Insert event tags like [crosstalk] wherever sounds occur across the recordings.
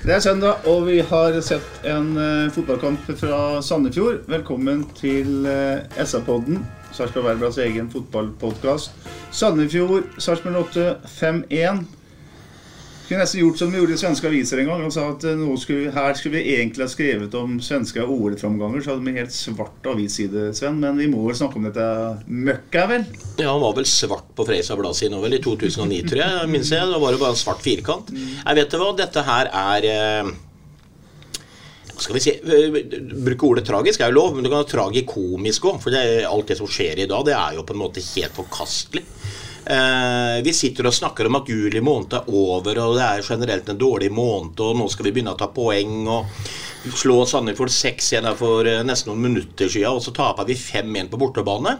Det er søndag, og vi har sett en uh, fotballkamp fra Sandefjord. Velkommen til uh, SA-podden, Sarpsborg Verblads egen fotballpodkast. Sandefjord, Sarpsborg 8, 5-1. Skulle nesten gjort som vi gjorde i svenske aviser en gang og sa at eh, skulle, her skulle vi egentlig ha skrevet om svenske OL-framganger. Så hadde vi helt svart avisside, Sven. Men vi må vel snakke om dette møkket, vel? Ja, Han var vel svart på Freisa blad sin vel i 2009, tror jeg. minns jeg. Da var det bare en svart firkant. Jeg vet du hva, dette her er eh, skal vi si, eh, Bruke ordet tragisk er jo lov, men du kan ha tragikomisk òg. For det, alt det som skjer i dag, det er jo på en måte helt forkastelig. Eh, vi sitter og snakker om at juli måned er over, og det er generelt en dårlig måned, og nå skal vi begynne å ta poeng og slå Sandefjord 6 igjen for eh, nesten noen minutter siden, og så taper vi 5-1 på bortebane.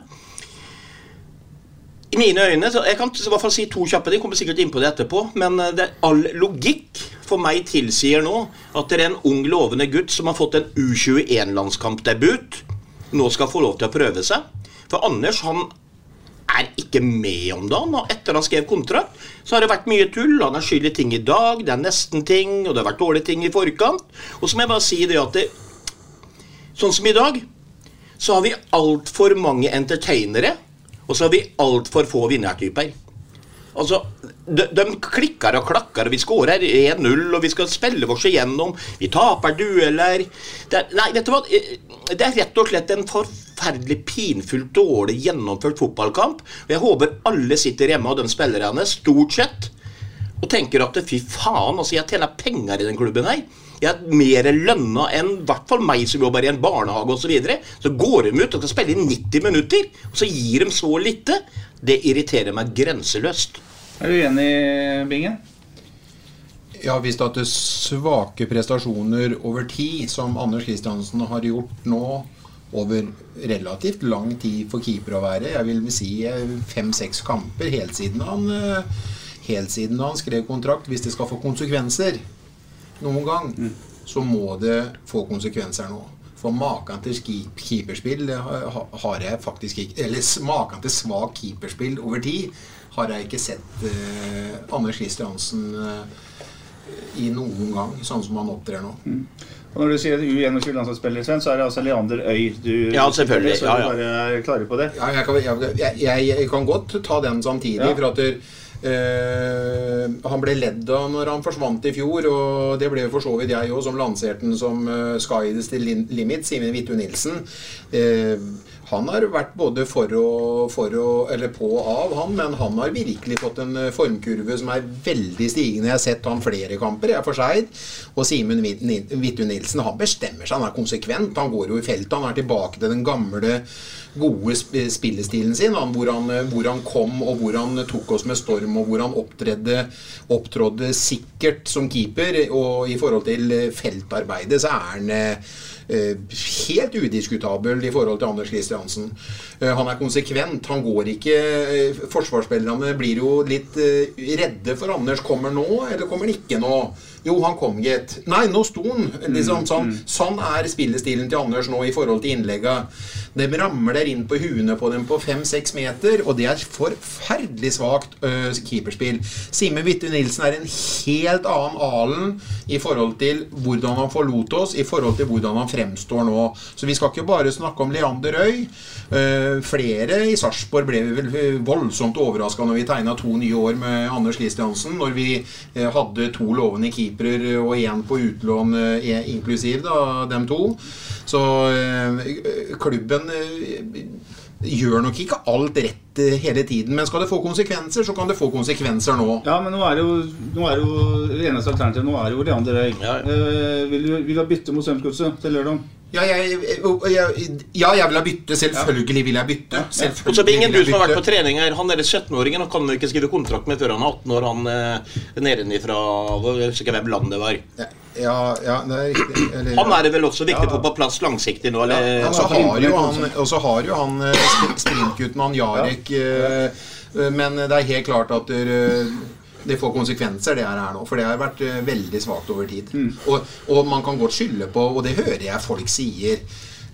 I mine øyne, Jeg kan i hvert fall si to kjappe ting, kommer sikkert inn på det etterpå. Men eh, det all logikk for meg tilsier nå at det er en ung, lovende gutt som har fått en U21-landskampdebut, nå skal få lov til å prøve seg. For Anders han er ikke med om dagen. og Etter han skrev kontrakt, så har det vært mye tull. Han er skyld i ting i dag, det er nesten-ting, og det har vært dårlige ting i forkant. Og så må jeg bare si det at det, sånn som i dag, så har vi altfor mange entertainere, og så har vi altfor få vinnertyper. Altså, de, de klikker og klakker, og vi skårer 1-0, og vi skal spille oss igjennom. Vi taper dueller. Er, nei, vet du hva? Det er rett og slett en forferdelig pinfullt dårlig gjennomført fotballkamp. Og jeg håper alle sitter hjemme, og de spillerne, stort sett, og tenker at fy faen, altså jeg tjener penger i den klubben her. Jeg er mer lønna enn i hvert fall meg som jobber i en barnehage osv. Så, videre. så går de ut og skal spille i 90 minutter, og så gir de så lite. Det irriterer meg grenseløst. Er du enig, Bingen? Ja, hvis det er svake prestasjoner over tid, som Anders Kristiansen har gjort nå over relativt lang tid for keeper å være, jeg vil si fem-seks kamper helt siden han eh, helt siden han skrev kontrakt, hvis det skal få konsekvenser noen gang, så må det få konsekvenser nå. For maken til keeperspill det har har jeg faktisk ikke Eller maken til svak keeperspill over tid har jeg ikke sett eh, Anders Kristiansen eh, i noen gang, sånn som han opptrer nå. Og når du sier U21-landslagsspiller, Sven, så er det altså Leander Øy du Ja, selvfølgelig. Så du bare er klare på det. Ja, jeg, kan, jeg, jeg, jeg kan godt ta den samtidig. Ja. For at der, Uh, han ble ledd av når han forsvant i fjor, og det ble for så vidt jeg òg, som lanserte den som uh, Sky is the limit, Simen Vittu Nilsen. Eh, han har vært både for og, for og eller på og av, han, men han har virkelig fått en eh, formkurve som er veldig stigende. Jeg har sett han flere kamper, jeg for seid. Og Simen Vit- Ni- Vittu Nilsen han bestemmer seg, han er konsekvent. Han går jo i feltet. Han er tilbake til den gamle, gode spillestilen sin. Han, hvor, han, eh, hvor han kom, og hvor han tok oss med storm, og hvor han opptredde, opptrådde sikkert som keeper. Og i forhold til eh, feltarbeidet så er han helt udiskutabel i forhold til Anders Kristiansen. Eh, han er konsekvent. Han går ikke eh, Forsvarsspillerne blir jo litt eh, redde for Anders. Kommer nå, eller kommer han ikke nå? Jo, han kom, gitt. Nei, nå sto han. Liksom, sånn, sånn er spillestilen til Anders nå i forhold til innlegga. De ramler inn på huene på dem på fem-seks meter, og det er forferdelig svakt uh, keeperspill. Simen Witte Nilsen er en helt annen alen i forhold til hvordan han forlot oss, i forhold til hvordan han fremstår nå. Så vi skal ikke bare snakke om Leander Øy. Eh, flere i Sarpsborg ble vi vel voldsomt overraska når vi tegna to nye år med Anders Kristiansen, når vi eh, hadde to lovende keepere keepere og én på utlån, eh, inklusiv da, dem to. Så eh, klubben eh, gjør nok ikke alt rett eh, hele tiden. Men skal det få konsekvenser, så kan det få konsekvenser nå. Ja, men nå er det jo, nå er det, jo det eneste alternativet nå er jo Leander Øy. Eh, vil, du, vil du bytte mot Strømsgodset til lørdag? Ja jeg, ja, jeg vil ha bytte. Selvfølgelig vil jeg bytte. Og så er det ingen du som har vært på trening her. Han er 17-åringen han kan ikke skrive kontrakt med før han er 18 år. Han eh, nedenifra Jeg husker ikke hvem land det var. Ja, ja, det er riktig. Eller, Han er det vel også viktig Ja. å få på plass langsiktig nå? Eller? Og så har jo han, og har jo han eh, sprintgutten, han Jarek eh, eh, Men det er helt klart at eh, det får konsekvenser, det her er nå. For det har vært eh, veldig svakt over tid. Og, og man kan godt skylde på, og det hører jeg folk sier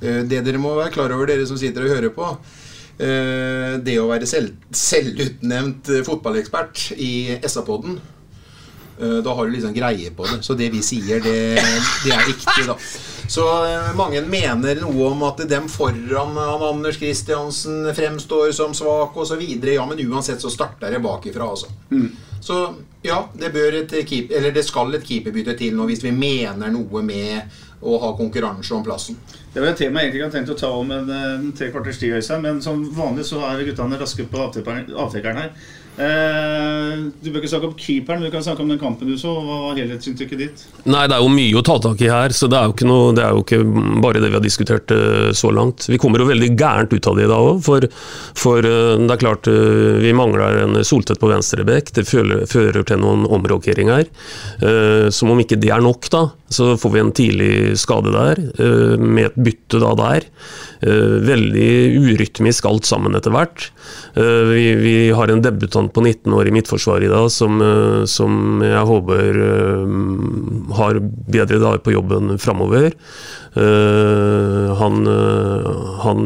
eh, Det dere må være klar over, dere som sitter og hører på eh, Det å være selv, selvutnevnt fotballekspert i SA-podden Eh, Da har du liksom greie på det. Så det vi sier, det, det er riktig, da. Så eh, mange mener noe om at dem foran han Anders Kristiansen fremstår som svak osv. Ja, men uansett så starter det bakifra, altså. Så ja, det, bør et keep, eller det skal et keeperbytte til nå hvis vi mener noe med å ha konkurranse om plassen. Det var et tema jeg egentlig hadde tenkt å ta om en, en tre kvarters tid, men som vanlig så er guttene raske på avtrekkeren her. Eh, du bør ikke snakke om keeperen, men du kan snakke om den kampen du så. Hva var helhetsinntrykket ditt? Nei, det er jo mye å ta tak i her, så det er jo ikke, noe, det er jo ikke bare det vi har diskutert uh, så langt. Vi kommer jo veldig gærent ut av det i dag òg, for, for uh, det er klart uh, vi mangler en Soltvedt på venstrebekk. Det fører, fører til noen omrokeringer. Som om ikke det er nok, da, så får vi en tidlig skade der, med et bytte da der. Veldig urytmisk alt sammen etter hvert. Vi, vi har en debutant på 19 år i Midtforsvaret i dag som, eh, som jeg håper eh, har bedre dager på jobben framover. Eh, han han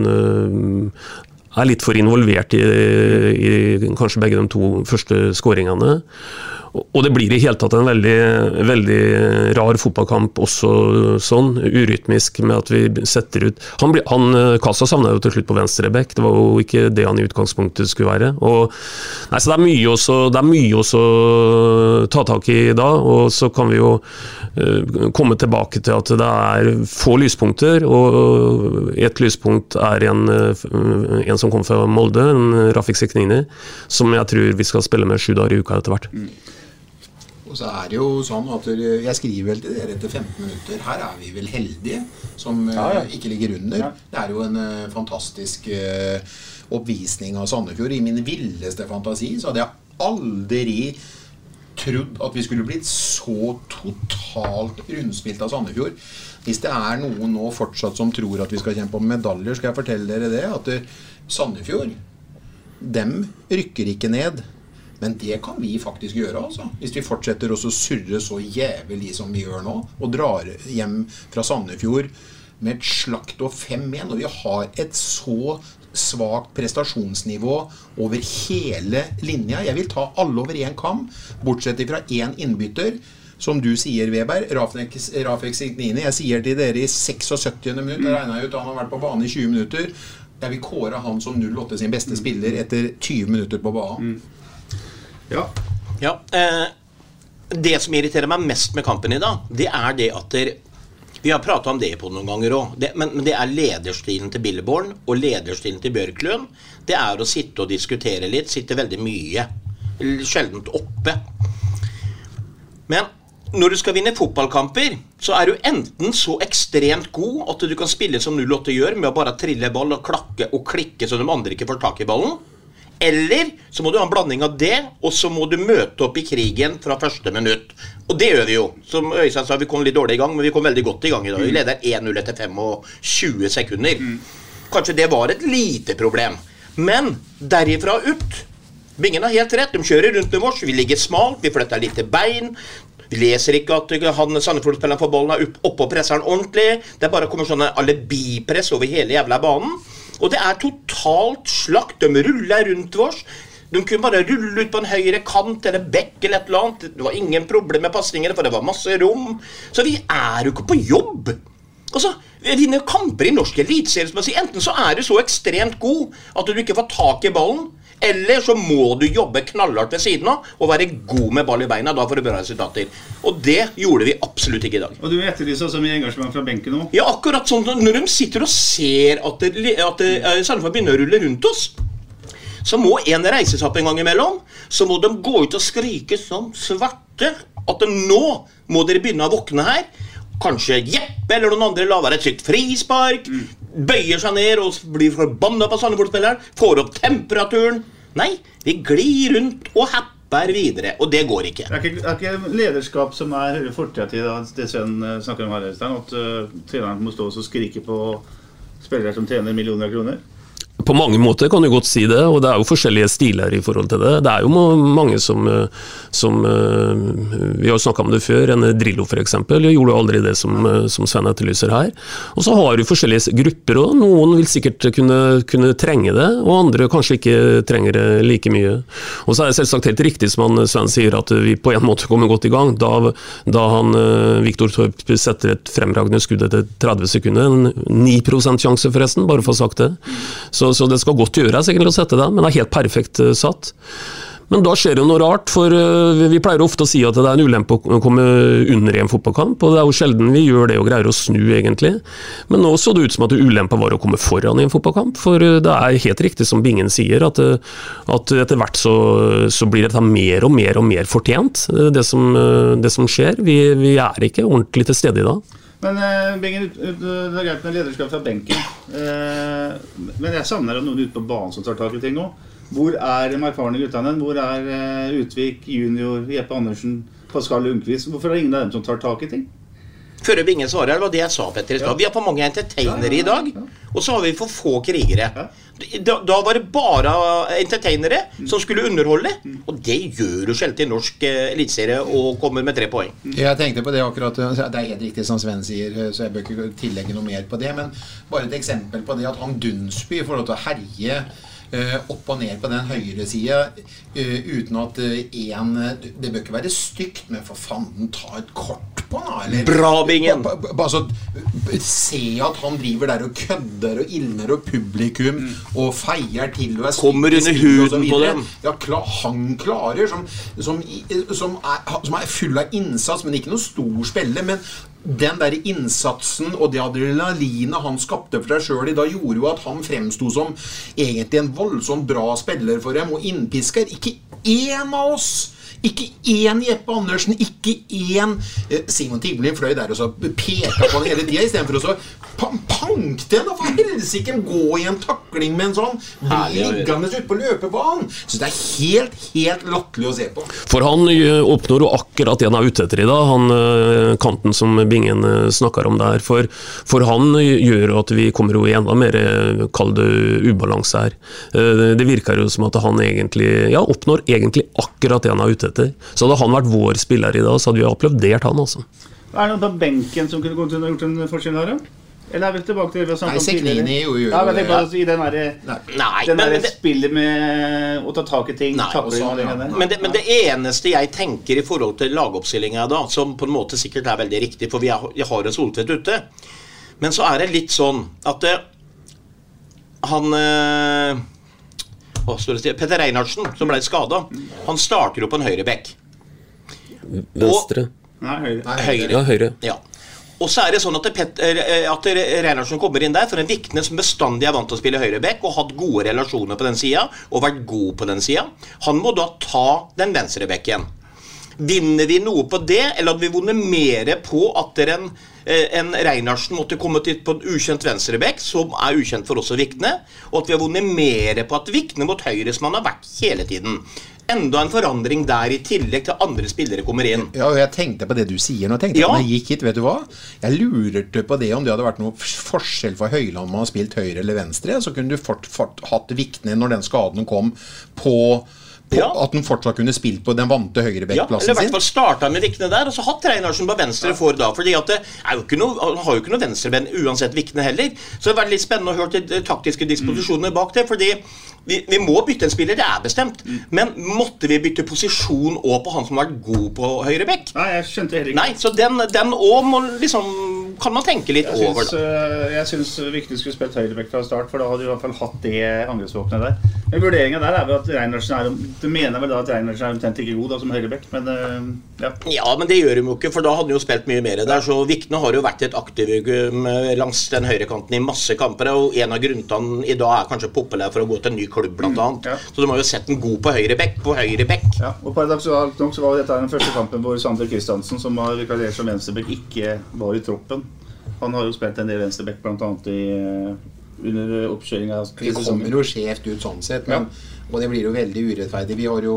er litt for involvert i, i kanskje begge de to første skåringene. Og det blir i hele tatt en veldig, veldig rar fotballkamp også sånn, urytmisk, med at vi setter ut Han, blir- han eh, Kasa savna jo til slutt på venstrebekk, det var jo ikke det han i utgangspunktet skulle være. Og, nei, så det er mye også, det er mye også ta tak i da, og så kan vi jo uh, komme tilbake til at det er få lyspunkter, og et lyspunkt er en, eh, en som kom fra Molde, en Rafik Seknini, som jeg tror vi skal spille med sju dager i uka etter hvert. Og så er det jo sånn at Jeg skriver vel til dere etter 15 minutter. Her er vi vel heldige som eh, Ja, ja. ikke ligger under. Ja. Det er jo en eh, fantastisk eh, oppvisning av Sandefjord. I min villeste fantasi så hadde jeg aldri trodd at vi skulle blitt så totalt rundspilt av Sandefjord. Hvis det er noen nå fortsatt som tror at vi skal kjempe om medaljer, skal jeg fortelle dere det. At Sandefjord, dem rykker ikke ned. Men det kan vi faktisk gjøre, altså. Hvis vi fortsetter å surre så jævlig som vi gjør nå, og drar hjem fra Sandefjord med et slakt og 5-1, og vi har et så svakt prestasjonsnivå over hele linja. Jeg vil ta alle over én kam, bortsett fra én innbytter. Som du sier, Weber, Rafek, Rafek Signini. Jeg sier til dere i 76. minutt, jeg regna ut han har vært på banen i 20 minutter. Jeg vil kåre han som 08 sin beste spiller etter 20 minutter på banen. Ja. Ja, eh, Det som irriterer meg mest med kampen i dag, det er det at der, Vi har prata om det på noen ganger òg, men, men det er lederstilen til Billeborn og lederstilen til Bjørklund. Det er å sitte og diskutere litt. Sitte veldig mye. Sjeldent oppe. Men når du skal vinne fotballkamper, så er du enten så ekstremt god at du kan spille som 08 gjør, med å bare trille ball og klakke og klikke så de andre ikke får tak i ballen. Eller så må du ha en blanding av det, og så må du møte opp i krigen fra første minutt. Og det gjør vi jo. Som Øystein sa, vi kom litt dårlig i gang, men vi kom veldig godt i gang i dag. Vi leder 1-0 etter 25 sekunder. Kanskje det var et lite problem. Men derifra ut Bingen har helt rett. De kjører rundt med vårs. Vi ligger smalt, vi flytter litt til bein. Vi leser ikke at han Sandefjord-spilleren får ballen opp, oppå presseren ordentlig. Det bare kommer sånne alibipress over hele jævla banen. Og det er totalt slakt. De ruller rundt oss. De kunne bare rulle ut på en høyre kant eller bekk eller et eller annet. Det var ingen problem med pasninger, for det var masse rom. Så vi er jo ikke på jobb. Altså, vinner kamper i norsk eliteserie. Enten så er du så ekstremt god at du ikke får tak i ballen, Eller så må du jobbe knallhardt ved siden av og være god med ball i beina. Da får du bra resultater. Og det gjorde vi absolutt ikke i dag. Og du etterlyser også mye engasjement fra benken nå. Ja, akkurat sånn Når de sitter og ser at, det, at det, eh, Sandefjord begynner å rulle rundt oss, så må en reise seg opp en gang imellom. Så må de gå ut og skrike som svarte at de, nå må dere begynne å våkne her. Kanskje Jeppe eller noen andre lager et sykt frispark. Bøyer seg ned og blir forbanna på Sandefjord-spilleren. Får opp temperaturen. Nei, vi glir rundt og happer videre. Og det går ikke. Det er ikke, er ikke lederskap som er fortida til det Sven eh, snakker om her. At uh, treneren må stå og skrike på spillere som tjener millioner av kroner. På mange måter kan du godt si det, og det er jo forskjellige stiler i forhold til det. Det er jo mange som, eh, som eh, Vi har jo snakka om det før. En Drillo f.eks. gjorde jo aldri det som, eh, som Sven etterlyser her. Og så har du forskjellige grupper òg. Noen vil sikkert kunne, kunne trenge det, og andre kanskje ikke trenger det like mye. Og så er det selvsagt helt riktig som han Sven sier, at vi på en måte kommer godt i gang. Da, da han Viktor Torp setter et fremragende skudd etter 30 sekunder, en 9 sjanse forresten, bare for å ha sagt det. Så, så det skal godt gjøres egentlig å sette den, men det er helt perfekt eh, satt. Men da skjer det noe rart, for eh, vi pleier ofte å si at det er en ulempe å komme under i en fotballkamp, og det er jo sjelden vi gjør det og greier å snu, egentlig. Men nå så det ut som at ulempa var å komme foran i en fotballkamp, for eh, det er helt riktig som Bingen sier, at, at etter hvert så, så blir dette mer og mer og mer fortjent, det som, det som skjer. Vi, vi er ikke ordentlig til stede i dag. Men uh, Bengen, ut- ut- det er greit med lederskap fra benken. Uh, men jeg savner noen ute på banen som tar tak i ting nå. Hvor er de erfarne guttene? Hvor er uh, Utvik, junior, Jeppe Andersen, Pascal Lundqvist? Hvorfor er det ingen av dem som tar tak i ting? Før Bingen svarer, det var det jeg sa, Petter. Ja. Vi har for mange entertainere i dag, og så har vi for få krigere. Da, da var det bare entertainere som skulle underholde, og det gjør jo sjelden i norsk eh, eliteserie og kommer med tre poeng. Jeg tenkte på det akkurat Det er helt riktig som Sven sier, så jeg bør ikke tillegge noe mer på det. Men bare et eksempel på det at han Dunsby får lov til å herje eh, opp og ned på den høyre sida uten at én Det bør ikke være stygt, men for fanden, ta et kort på han, da. eller- Bra, Bingen. Ba- ba- Bare så Se at han driver der og kødder og ildner og publikum og feier til og er Mm. Kommer under huden på dem. Ja, klar, han klarer, som, som, som, er, som er full av innsats, men ikke noe stor spiller. Men den der innsatsen og det adrenalinet han skapte for seg sjøl i dag, gjorde jo at han fremsto som egentlig en voldsomt bra spiller for dem, og innpisker. Ikke én av oss! Ikke én Jeppe Andersen, ikke én eh, Simon Tivlin fløy der og så peka på han hele tida, istedenfor å så pank til da! For helsike! Gå i en takling med en sånn! Bli liggende ute på løpebanen! Så det er helt, helt latterlig å se på. For han eh, oppnår jo akkurat det han er ute etter i dag, han eh, kanten som Bingen eh, snakker om der. For, for han gjør jo at vi kommer jo i enda mer kald kall det ubalanse her. Det virker jo som at han egentlig ja, oppnår egentlig akkurat det han er ute etter. Så hadde han vært vår spiller i dag, så hadde vi applaudert han, altså. Er det noen på benken som kunne gått inn og gjort en forskjell her, da? Eller er vi tilbake til det vi har snakket om tidligere? Nei, jo jo, Ja, jo men jeg tenker i den derre Nei, den men derre det- spillet med å ta tak i ting, Nei, og og sånn, greiene. Men det, men det eneste jeg tenker i forhold til lagoppstillinga da, som på en måte sikkert er veldig riktig, for vi er, jeg har en Soltvedt ute, men så er det litt sånn at uh, han uh, hva står det, Petter Reinhardsen, som ble skada, han starter jo på en høyrebekk. Venstre. Nei, høyre. Høyre. Ja, høyre. Ja. Og så er det sånn at, det eh, at Reinhardsen kommer inn der for en Vikne som bestandig er vant til å spille høyreback og hatt gode relasjoner på den sida og vært god på den sida. Han må da ta den venstrebacken. Vinner vi noe på det, eller hadde vi vunnet mer på at en, eh, en Reinarsen måtte komme hit på en ukjent venstrebekk, som er ukjent for oss og Vikne, og at vi har vunnet mer på at Vikne mot høyre, som han har vært hele tiden. Enda en forandring der, i tillegg til andre spillere kommer inn. Ja, og jeg tenkte på det du sier nå. tenkte Ja. jeg gikk hit, vet du hva? Jeg lurte på det om det hadde vært noe forskjell for Høyland om han har spilt høyre eller venstre. Så kunne du fort, fort hatt Vikne når den skaden kom, på, på Ja. at han fortsatt kunne spilt på den vante høyrebekkplassen Ja, eller i hvert fall starta med Vikne der, og så hatt Reinarsen på venstre for da. fordi at det er jo ikke noe, Han har jo ikke noe venstreben uansett Vikne heller. Så det har vært litt spennende å høre de de taktiske disposisjonene bak det. fordi vi, vi må bytte en spiller, det er bestemt. Men måtte vi bytte posisjon òg på han som har vært god på høyrebekk? Nei, jeg skjønte heller ikke. Nei, så den den òg må liksom Kan man tenke litt Jeg over, Synes, øh, jeg syns Viktig skulle spilt høyrebekk fra start, for da hadde du i hvert fall hatt det angrepsvåpenet der. Men Vurderinga der er vel at Reinertsen er Du mener vel da at Reinertsen er omtrent ikke god da som høyrebekk, men eh, ja. Ja, men det gjør de jo ikke, for da hadde han jo spilt mye mer der. Så Vikne har jo vært et aktivum langs den høyrekanten i masse kamper. Og en av grunnene i dag er kanskje populær for å gå til en ny klubb, blant annet. ja. Så de har jo sett den god på høyrebekk. På høyrebekk. Ja, og Paradoksalt nok så var dette den første kampen hvor Sander Kristiansen, som har vikariert som venstrebekk, ikke var i troppen. Han har jo spilt en del venstrebekk, bl.a. under oppkjøringa Vi kommer jo skjevt ut sånn sett, men, og det blir jo veldig urettferdig. Vi har jo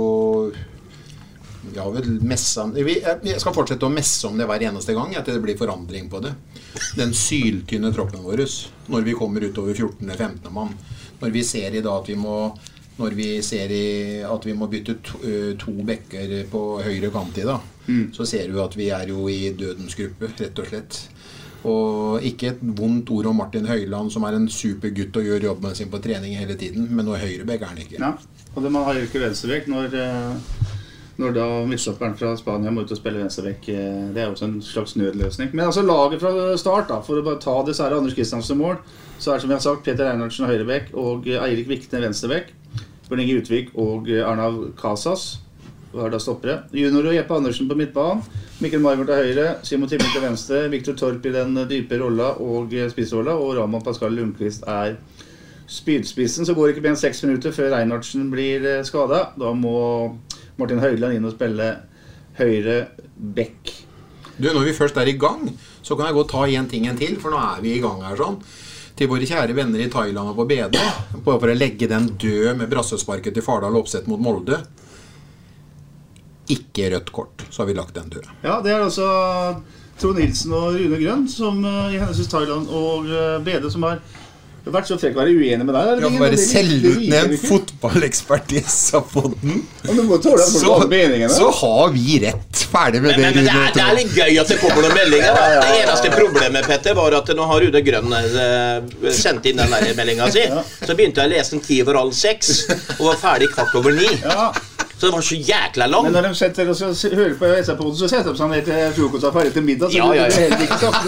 vi har vel messa Jeg skal fortsette å messe om det hver eneste gang at det blir forandring på det. Den syltynne troppen vår når vi kommer utover 14.-15. mann. Når vi ser i dag at vi må når vi ser i, at vi må bytte to, eh, to bekker på høyre kant i dag, så ser du at vi er jo i dødens gruppe, rett og slett. Og ikke et vondt ord om Martin Høiland, som er en super gutt og gjør jobben sin på trening hele tiden, men noe høyrebekk er han ikke. Ja, og det, man har jo ikke venstrebekk når, eh, når da midtstopperen fra Spania må ut og spille venstrebekk. eh, Det er jo også en slags nødløsning. Men altså laget fra start, da, for å bare ta det, er Anders Kristiansen mål. Så er det som jeg har sagt, Peter Einarsen høyrebekk og eh, Eirik Vikne venstrebekk. Bjørn Inge Utvik og Arnav Casas var da stoppere. Junior og Jeppe Andersen på midtbanen. Mikkel Marmor til høyre, Simon Timmel til venstre, Viktor Torp i den eh, dype rolla og eh, spissrolla, og Raman Pascal Lundqvist er spydspissen. Så går det ikke mer enn seks minutter før Reinhardsen blir skada. Da må Martin Høiland inn og spille høyre back. Du, Når vi først er i gang, så kan jeg godt ta én ting en til, for nå er vi i gang her sånn. Til våre kjære venner i Thailand og på BD, for å legge den død med brassesparket til Fardal Opseth mot Molde. Ikke rødt kort, så har vi lagt den død. Ja, det er altså Trond Nilsen og Rune Grønn som eh, i henholdsvis Thailand og Bede som har vært så frekk å være uenig med deg. Ja, for å være selvutnevnt fotballekspert i folk så, så har vi rett. Ferdig med Men, det. men, men det, er, det er litt gøy at det kommer noen meldinger. Da. Det eneste problemet Petter, var at nå har Rune Grønn eh, sendt inn den meldinga si. Så begynte jeg å lese den ti over halv seks, og var ferdig kvart over ni. Ja, Så det var så jækla lang. Men når de setter og hører på SR-poden, så setter de seg ned til frokost og ferdig til middag. Så Ja, ja, ja. [laughs] det ikke sagt.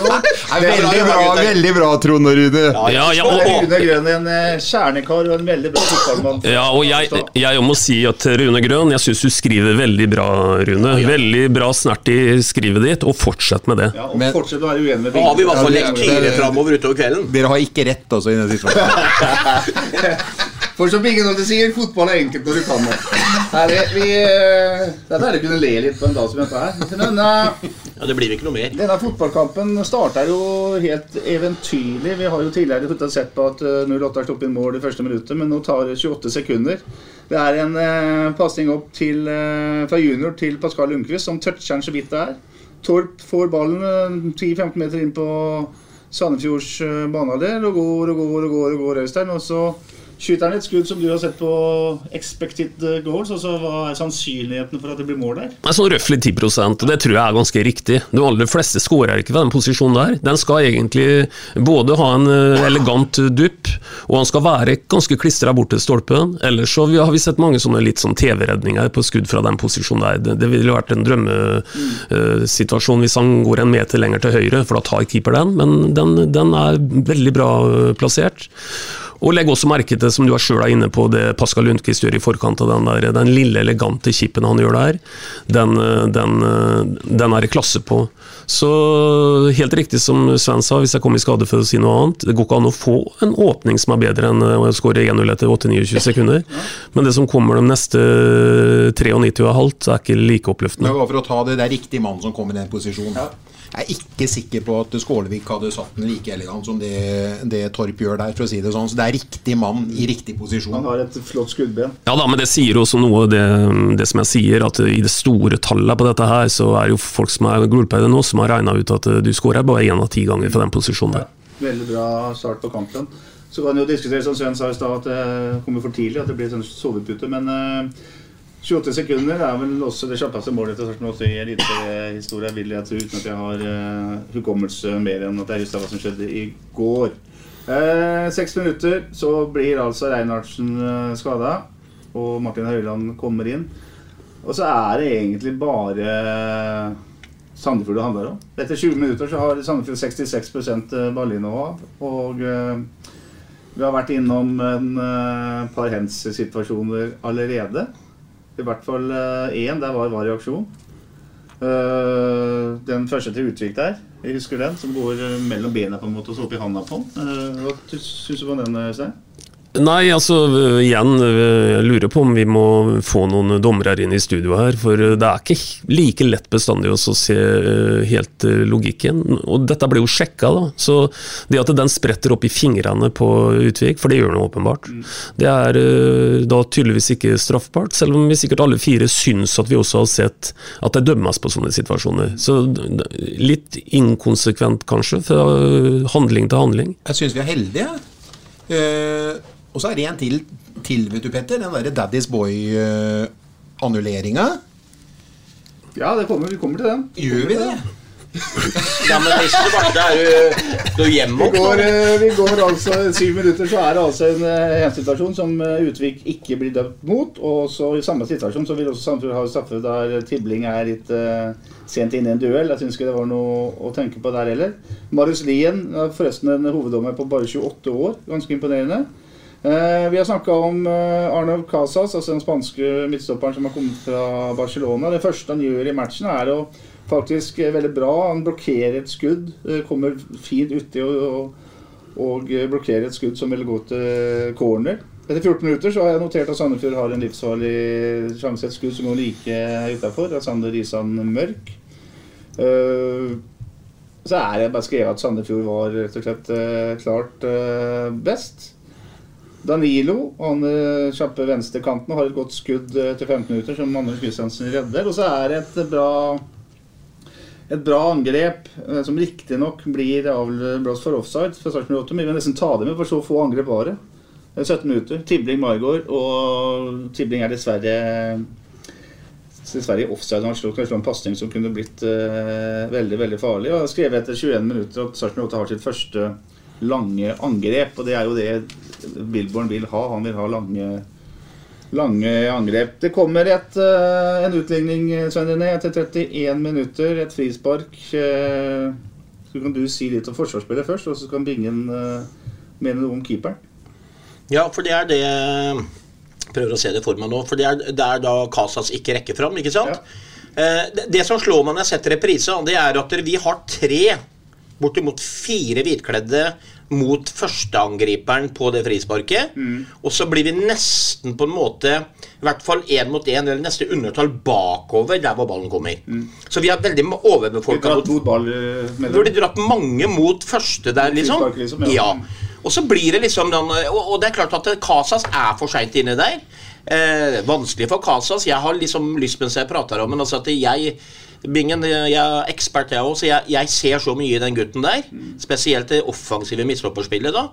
Er veldig bra, veldig bra, Trond og Rune. Ja, ja, ja, og, og, Rune Grønn er en eh, kjernekar og en veldig bra fotballmann. ja, og jeg, jeg må si at Rune Grøn, jeg syns du skriver veldig bra, Rune. Veldig bra snert i skrivet ditt, og fortsett med det. Ja, og Men- fortsett å være uenig med Da har vi i hvert fall lektyre framover utover kvelden. Dere har ikke rett altså i den situasjonen. [laughs] For som Bingen alltid sier, fotball er enkelt når du kan det. Herre, vi, eh, dette er det kunne le litt på en dag som dette her. Eh, Ja, Det blir ikke noe mer. denne fotballkampen starter jo helt eventyrlig. Vi har jo tidligere sett på at eh, 08 har sluppet inn mål i første minuttet, men nå tar det 28 sekunder. Det er en eh, pasning opp til, eh, fra junior til Pascal Lundqvist, som toucher den så vidt det er. Torp får ballen eh, 10-15 meter inn på Sandefjords og banehalvdel og går og går og går, og går Øystein. Og så skyter han et skudd som du har sett på expected eh, goals. Og så hva er sannsynligheten for at det blir mål der? Er sånn røftlig 10 og det tror jeg er ganske riktig. De aller fleste skårer ikke ved den posisjonen der. Den skal egentlig både ha en eh, elegant dupp, og han skal være ganske klistra bort til stolpen. Ellers så har vi sett mange sånne litt sånn TV-redninger på skudd fra den posisjonen der. Det, det ville vært en drømmesituasjon hvis han går en meter lenger til høyre, for da tar keeper den, men den, den er veldig bra eh, plassert. Og legg også merke til, som du sjøl er inne på, det Pascal Lundqvist gjør i forkant av den der, den lille, elegante chipen han gjør der. Den, eh, den, eh, den er det klasse på. Så helt riktig som Sven sa, hvis jeg kom i skade for å si noe annet, det går ikke an å få en åpning som er bedre enn å skåre 1-0 etter 8-29 sekunder. Men det som kommer de neste 93 og halvt, er ikke like Men Det var for å ta det, det er riktig mann som kommer i den posisjonen. Jeg er ikke sikker på at Skålevik hadde satt den like elegant som det, det Torp gjør der. for å si Det sånn. Så det er riktig mann i riktig posisjon. Han har et flott skuddben. Ja da, men det sier også noe, det, det som jeg sier, at i det store tallet på dette her, så er det jo folk som er gullpeide nå, som har regna ut at eh, du skårer bare én av ti ganger fra den posisjonen der. Veldig bra start på kampen. Så kan jo diskutere som Sven sa i stad, at det kommer for tidlig, at det blir sånn sovepute. Men eh, 28 sekunder er vel også det kjappeste målet til starten også i elitehistoria, vil jeg tro, uten at jeg har uh, hukommelse mer enn at jeg husker hva som skjedde i går. Eh, Seks minutter, så blir altså Reinhardsen uh, skada, og Martin Høiland kommer inn. Og så er det egentlig bare Sandefjord det handler om. Etter 20 minutter så har Sandefjord 66% ballinnehav. Og eh, Vi har vært innom en par hands-situasjoner allerede. I hvert fall én. der var var i aksjon. Uh, den første til Utvik der, jeg husker den, som går mellom bena på en måte og så opp i handa på den. Uh, hva syns du om den, Øystein? Nei, altså igjen, jeg lurer på om vi må få noen dommere inn i studio her. For det er ikke like lett bestandig å se helt logikken. Og dette ble jo sjekka, da. Så det at den spretter opp i fingrene på Utvik, for det gjør den åpenbart, det er da tydeligvis ikke straffbart. Selv om vi sikkert alle fire syns at vi også har sett at det dømmes på sånne situasjoner. Så litt inkonsekvent, kanskje, fra handling til handling. Jeg syns vi er heldige. Uh og så er det en til, til vet du, Petter. Den derre Daddy's Boy-annulleringa. ja, det kommer, vi kommer til den. Gjør vi det? [laughs] ja, men hvis du bare er du, du hjemme vi går, eh, vi går altså syv minutter, så er det altså en, eh, en situasjon som eh, Utvik ikke blir dømt mot. Og så i samme situasjon så vil også samfunnet ha straffe der Tibling er litt uh, sent inne i en duell. Jeg syns ikke det var noe å tenke på der heller. Marius Lien forresten en hoveddommer på bare 28 år. Ganske imponerende. Eh, vi har snakka om eh, Arnav Casas, altså den spanske midtstopperen som har kommet fra Barcelona. Det første han gjør i matchen, er å faktisk eh, veldig bra. Han blokkerer et skudd. Kommer fint uti og, og, og blokkerer et skudd som vil gå til corner. Etter 14 minutter så har jeg notert at Sandefjord har en livsfarlig sjanse. Et skudd som går like utafor. Sander Risan Mørk. Så er det bare skrevet at Sandefjord var rett og slett klart best. Danilo, han eh, kjappe venstrekanten, har et godt skudd eh, til 15 minutter, som Anders Kristiansen redder. Og så er det et bra, et bra angrep, eh, som riktignok blir avblåst for offside. For men vi nesten ta det med, for så få angrep var det. 17 minutter. Tibling Margaard, og Tibling er dessverre dessverre i offside. Han slo kanskje en pasning som kunne blitt uh, veldig veldig farlig. Og skrev etter 21 minutter at Sarpsborg har sitt første lange angrep. Og det er jo det Billborn vil ha. Han vil ha lange, lange angrep. Det kommer et, uh, en utligning Svein René, etter 31 minutter. Et frispark. Uh, så kan du si litt om forsvarsspillet først, og så kan Bingen uh, mene noe om keeperen. Ja, for det er det Prøver å se det for meg nå. For det er, det er da Casas ikke rekker fram, ikke sant? Ja. Det, det, som slår meg når jeg setter reprise, det er at vi har tre bortimot fire hvitkledde mot førsteangriperen på det frisparket. Mm. Og så blir vi nesten på en måte i hvert fall én mot én, eller neste undertall bakover der hvor ballen kommer. Mm. Så vi har veldig overbefolka ball, eh, Hvor de dratt mange mot første der, liksom. liksom ja. ja. Og så blir det liksom den, og, det er klart at Casas er for seint inne der. Eh, vanskelig for Casas. Jeg har liksom lyst mens jeg prater om men altså at jeg Bingen, jeg er ekspert, jeg òg, så jeg, jeg, ser så mye i den gutten der. Spesielt det offensive midtstopperspillet. da.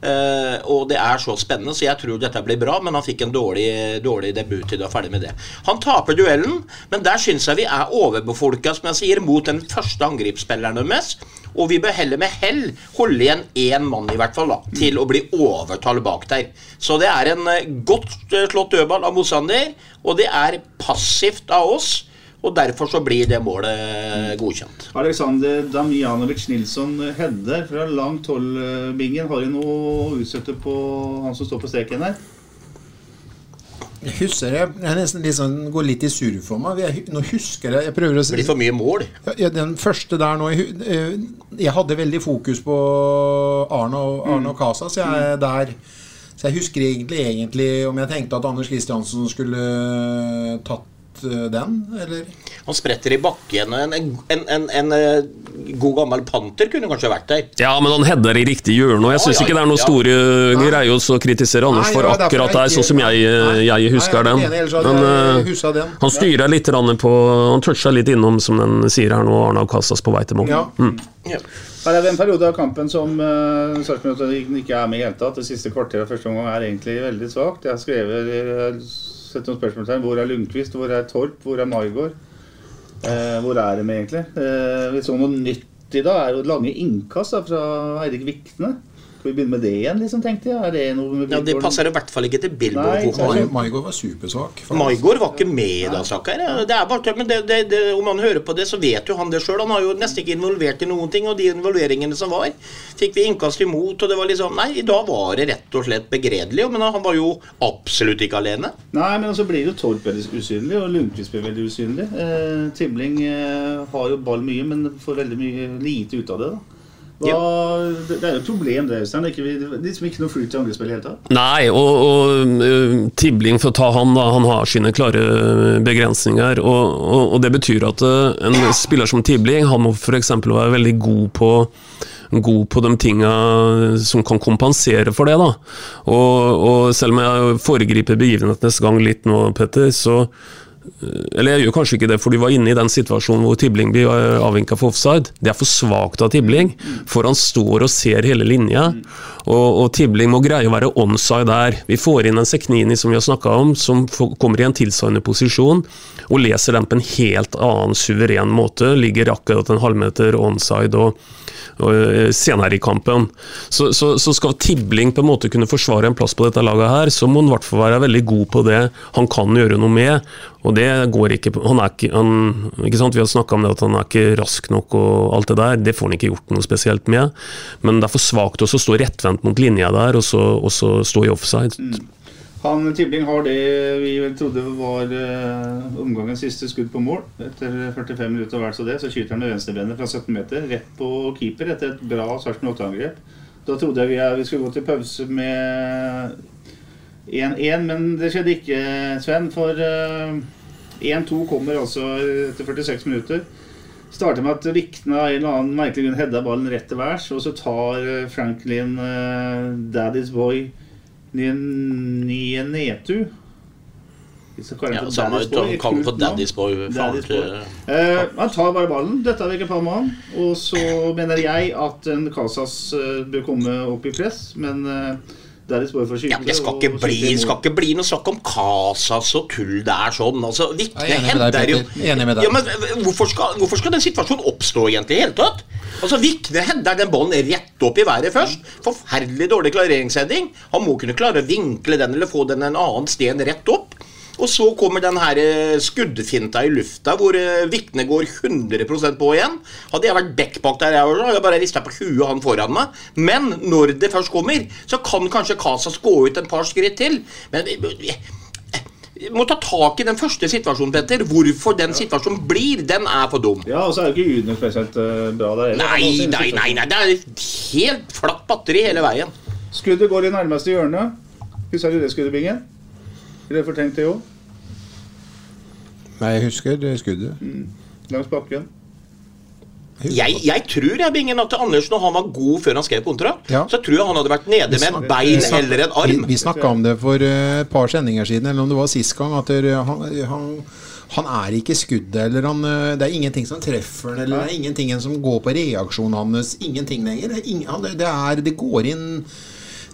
Uh, og det er så spennende, så jeg tror dette blir bra. Men han fikk en dårlig, dårlig debut til å er ferdig med det. Han taper duellen, men der syns jeg vi er overbefolka, som jeg sier, mot den første angripsspilleren deres. Og vi bør heller med hell holde igjen én mann, i hvert fall, da, til å bli overtall bak der. Så det er en eh, godt eh, slått dødball av Mosander, og det er passivt av oss. Og derfor så blir det målet godkjent. Alexander Damjanovic Nilsson Hedde fra langt hold, Bingen. Har du noe å utsette på han som står på streken her? Jeg husker jeg, jeg nesten liksom går litt i surr for meg. Jeg, nå husker jeg, jeg prøver å si Det blir for mye mål. Ja, den første der nå jeg, eh, jeg, hadde veldig fokus på Arne og, Arne og Casa, så jeg er der. Så jeg husker egentlig, egentlig om jeg tenkte at Anders Kristiansen skulle tatt Eh, den, eller? Han spretter i bakken. En, en, en, en, eh, god gammel panter kunne kanskje vært der. Ja, men han header i riktig hjørne, og jeg syns ja, ja, ikke det er noen ja. store greier å kritisere Anders for akkurat der, sånn som jeg, eh, jeg husker den. Men uh, han styrer litt på Han toucha litt innom, som den sier her nå, Arnav Kassas på vei til mål. Mm. Her er det en periode av kampen som uh, ikke er med i det hele tatt. Det siste kvarteret av første omgang er egentlig veldig svakt. Jeg har skrevet sette noen spørsmålstegn. Hvor er Lundqvist? Hvor er Torp? Hvor er Maigård? Eh, hvor er de egentlig? Eh, vi så noe nytt i dag. er jo lange innkast fra Eirik Vikne. Skal vi begynne med det igjen, liksom, tenkte jeg? Er det noe med Ja, Det passer i hvert fall ikke til Billboard-fotball. Maigård var supersvak. Maigård var ikke med da. Det er bare, men det, det, det, om han hører på det, så vet jo han det sjøl. Han har jo nesten ikke involvert i noen ting. Og de involveringene som var, fikk vi innkast imot. Og det var liksom Nei, i dag var det rett og slett begredelig. Men han var jo absolutt ikke alene. Nei, men så blir jo Torp veldig usynlig, og Lundqvist blir veldig usynlig. Eh, Timling eh, har jo ball mye, men får veldig mye lite ut av det. da. Hva, det, det er jo et problem, det, Øystein. Det er liksom ikke noe flyt i angrepsspill i det hele tatt. Nei, og, og øh, Tibling, for å ta han, da, han har sine klare begrensninger. Og, og, og det betyr at øh, en spiller som Tibling han må f.eks. være veldig god på god på de tinga som kan kompensere for det. da. Og, og selv om jeg foregriper begivenhetenes gang litt nå, Petter, så eller jeg gjør kanskje ikke det, for de var inne i den situasjonen hvor Tibling blir avvinka for offside. Det er for svakt av Tibling, for han står og ser hele linja. Og, og Tibling må greie å være onside der. Vi får inn en Seknini som vi har snakka om, som kommer i en tilsvarende posisjon, og leser den på en helt annen suveren måte. Ligger akkurat en halvmeter onside og, eh, senere i kampen. Så, så, så skal Tibling på en måte kunne forsvare en plass på dette laget her, så må han i hvert fall være veldig god på det han kan gjøre noe med. Og det går ikke Han er ikke, han, ikke sant? Vi har snakka om det at han er ikke rask nok og alt det der. Det får han ikke gjort noe spesielt med. Men det er for svakt å stå rettvendt mot linja der, og så, og så stå i offside. Han Tibling har det vi trodde var uh, omgangens siste skudd på mål. Etter 45 minutter hver så det, så skyter han med venstrebenet fra 17 meter rett på keeper etter et bra Sarpsborg 8-angrep. Da trodde jeg vi, vi skulle gå til pause med 1-1, men det skjedde ikke, Sven. For uh, 1-2 kommer altså etter 46 minutter. Starter med at Vikna en eller annen merkelig grunn hedda ballen rett til værs, og så tar eh, Franklin uh, Daddy's Boy Nienetu Ja, samme han kaller for Daddy's Boy. Daddy's Boy. Eh, han tar bare ballen, dette er ikke Palma. Og så mener jeg at en Casas eh, bør komme opp i press, men skyte. Ja, det skal ikke, og bli, skyte skal ikke bli noe snakk om Casas og tull der sånn. Altså, enig hender jo Enig med deg. Ja, men hvorfor skal, hvorfor skal den situasjonen oppstå egentlig i hele tatt? Altså, Vikne hender den ballen rett opp i været først. Forferdelig dårlig klareringsheading. Han må kunne klare å vinkle den eller få den en annen sted rett opp. Og så kommer den her eh, skuddfinta i lufta hvor eh, Vikne går 100% på igjen. Hadde jeg vært back bak der, jeg hadde jeg bare rista på huet han foran meg. Men når det først kommer, så kan kanskje Casas gå ut en par skritt til. Men vi, vi må ta tak i den første situasjonen, Petter. Hvorfor den situasjonen blir, den er for dum. Ja, og så er jo ikke Udne spesielt eh, bra der heller. Nei, nei, nei, nei, det er helt flatt batteri hele veien. Skuddet går i nærmeste hjørne. Husker du det skuddet, Bingen? Eller fortrengt det òg? Nei, jeg husker det skuddet. Langs bakken. Jeg, jeg tror jeg, Bingen, at Anders, når han var god før han skrev kontrakt, Ja. så tror jeg han hadde vært nede med et bein eller en arm. vi snakka om det for eh, et par sendinger siden, eller om det var sist gang, at det, han, han, han er ikke skuddet, eller han, eh, det er ingenting som treffer eller det er ingenting som går på reaksjonen hans. Ingenting lenger. Det, er han, det, er, det går inn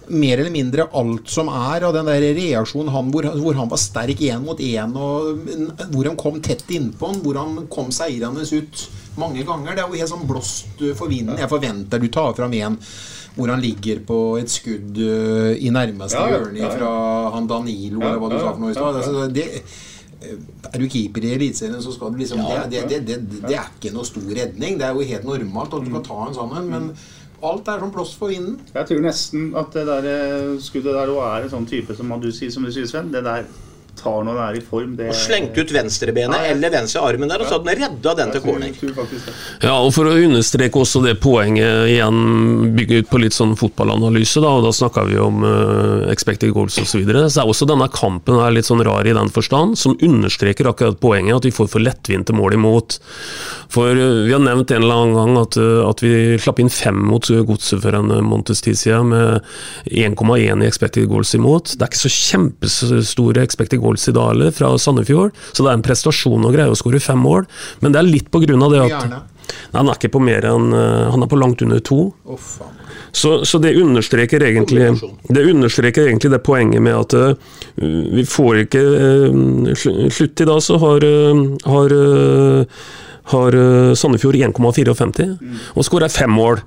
mer eller mindre alt som er av den der reaksjonen han, hvor, hvor han var sterk én mot én, og hvor han kom tett innpå han, hvor han kom seirende ut mange ganger. Det er jo helt sånn blåst for vinden. Jeg forventer du tar fram én hvor han ligger på et skudd uh, i nærmeste Ja, ja, hjørne ja, ja. fra han Danilo, Ja, eller hva du ja, sa for noe i stad. ja. Altså, det- eh, er du keeper i Eliteserien, så skal du liksom det, det, det, det, det er ikke noe stor redning. Det er jo helt normalt at du kan ta en sånn en, men alt er som blåst for vinden. Jeg tror nesten at det der eh, skuddet der òg er en sånn type som du sier, som du sier, Sven. Det der tar når han er i form. Det, Og slengte ut venstrebenet Ja, ja. eller venstre armen der, og så hadde han redda den til corner. Ja, og For å understreke også det poenget igjen, bygge ut på litt sånn fotballanalyse, da, og da snakka vi om uh, expected goals osv., så, videre, så er også denne kampen her litt sånn rar i den forstand, som understreker akkurat poenget at vi får for lettvinte mål imot. For uh, vi har nevnt en eller annen gang at, uh, at vi slapp inn fem mot Godset for en uh, måneds tid siden, med 1,1 i expected goals imot. Det er ikke så kjempestore expected goals dag fra Sandefjord, så det er en prestasjon å greie å skåre fem mål, men det er litt på grunn av det at Nei, han er ikke på mer enn eh, Han er på langt under to. Oh. Så, så det, understreker egentlig, det understreker egentlig det poenget med at uh, vi får ikke uh, Slutt i dag så har, uh, har har uh, Sandefjord 1,54 og skårer fem mål.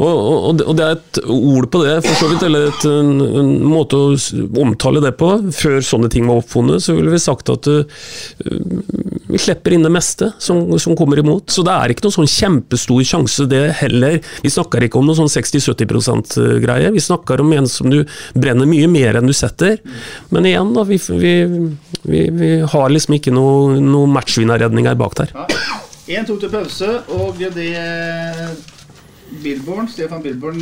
Og, og, og, det er et ord på det, for så vidt, eller et, en, en, måte å omtale det på. Før sånne ting var oppfunnet, så ville vi sagt at uh, vi slipper inn det meste som, som, kommer imot. Så det er ikke noen sånn kjempestor sjanse, det heller. Vi snakker ikke om noen sånn 60-70 %-greie. Vi snakker om en som du brenner mye mer enn du setter. Men igjen, da, vi, vi, vi, vi har liksom ikke noe, noe matchvinnerredninger bak der. 1-2 til pause, og det Billborn, Stefan Billborn,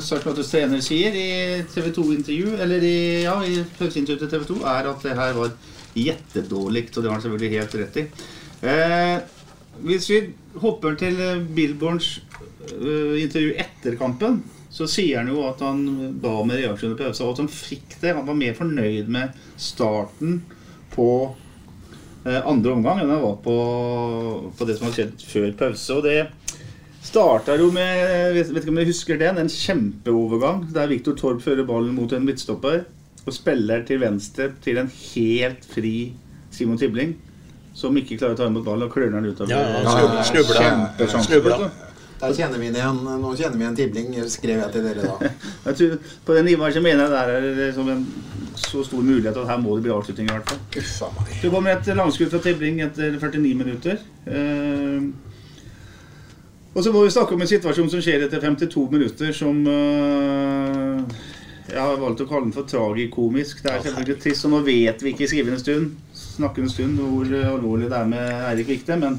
Sarpsborgs trener, sier i TV 2-intervju, eller i, ja, i pauseintervjuet til TV 2, er at det her var jettedårlig. Og det har han selvfølgelig helt rett i. Eh, hvis vi hopper til Billborns uh, intervju etter kampen, så sier han jo at han ba om en reaksjon i pause, og at han fikk det. Han var mer fornøyd med starten på Eh, andre omgang enn jeg var på, på, det som har skjedd før pause. Og det starta jo med vet, vet ikke om jeg husker den, en kjempeovergang der Viktor Torp fører ballen mot en midtstopper og spiller til venstre til en helt fri Simon Tibling. Som ikke klarer å ta imot ballen og klørner den utover. Ja, snubla. snubla. Der kjenner vi igjen, Nå kjenner vi igjen Tibling, skrev jeg til dere da. [laughs] jeg tror, på den nivået så mener jeg der er det som en så stor mulighet at her må det bli avslutning i hvert fall. Det kommer et langskudd fra Tibling etter 49 minutter. Uh, og så må vi snakke om en situasjon som skjer etter 52 minutter, som uh, jeg har valgt å kalle den for tragikomisk. Det er selvfølgelig trist, og nå vet vi ikke i skrivende stund, snakkende stund, hvor alvorlig det er med Eirik Vikte. men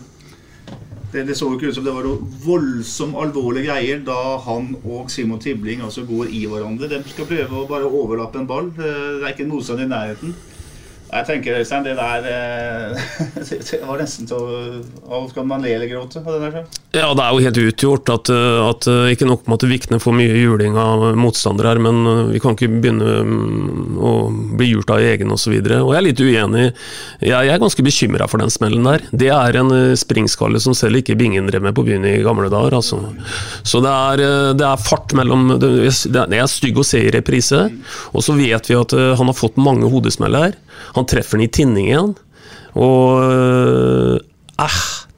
det, det, så jo ikke ut som det var noe voldsomt alvorlige greier da han og Simon Tibling altså går i hverandre. De skal prøve å bare overlappe en ball. Det er ikke en motstand i nærheten. Jeg tenker, Øystein, det der eh, [laughs] Det var nesten til å Skal man le eller gråte på det der? Ja, det er jo helt utgjort at, eh, at eh, ikke nok med at Vikne får mye juling av motstandere her, men vi kan ikke begynne mm, å bli gjort av egen osv. Og, så og jeg er litt uenig. Jeg er ganske bekymra for den smellen der. Det er en springskalle som selv ikke Bingen drev med på byen i gamle dager. Altså. Så det er, det er, fart mellom Det er stygg å se i reprise, og så vet vi at han har fått mange hodesmeller. Han treffer den i tinningen. Og eh,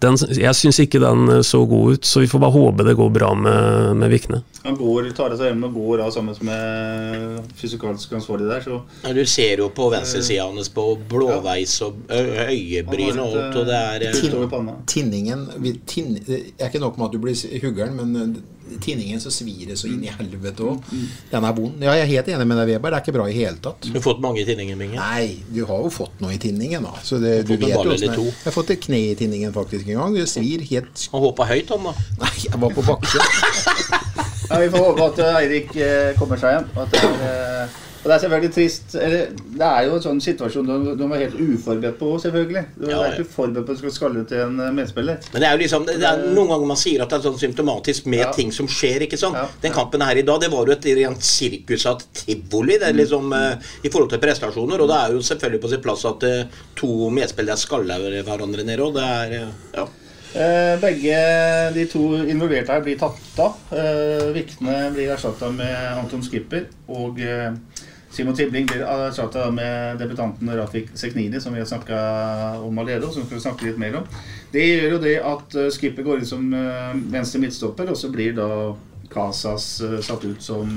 den, jeg syns ikke den så god ut, så vi får bare håpe det går bra med, med Vikne. Han går, tar seg hjem og går av sammen med fysikalsk ansvarlig der, så ja, Du ser jo på venstresida hans på blåveis og øyebryn og alt, og det er eh, Tinningen tin, Det er ikke nok med at du blir huggeren, men tinningen så svir det så inn i helvete òg. Den er vond. Ja, jeg er helt enig med deg, Weber. Det er ikke bra i hele tatt. Du har fått mange i tinningen, Minge? Nei, du har jo fått noe i tinningen, da. Så det, du, du vet jo Jeg har fått et kne i tinningen faktisk en gang. Det svir helt Han hoppa høyt, han da? Nei, jeg var på bakken. [laughs] ja, vi får håpe at Eirik eh, kommer seg hjem. At det er eh, og Det er selvfølgelig trist eller, Det er jo en sånn situasjon du, du var helt uforberedt på, selvfølgelig. Du ja, er ikke forberedt på at du skal skalle til en eh, medspiller. Men det er jo liksom, det er noen ganger man sier at det er sånn symptomatisk med ja. ting som skjer. ikke sant? Ja, Den kampen her i dag, det var jo et rent sirkus av tivoli det er mm. liksom, uh, i forhold til prestasjoner. Og det er jo selvfølgelig på sin plass at to medspillere skaller hverandre ned. Og det er, ja. Eh, begge de to involverte her blir tatt av. Viktene Vikne blir erstatta med Anton Skipper. Og eh, Simon Tibling blir erstatta med debutanten Rafik Seknini, som vi har snakka om allerede. og som vi snakke litt mer om. Det gjør jo det at eh, Skipper går inn som eh, venstre midtstopper, og så blir da Casas eh, satt ut som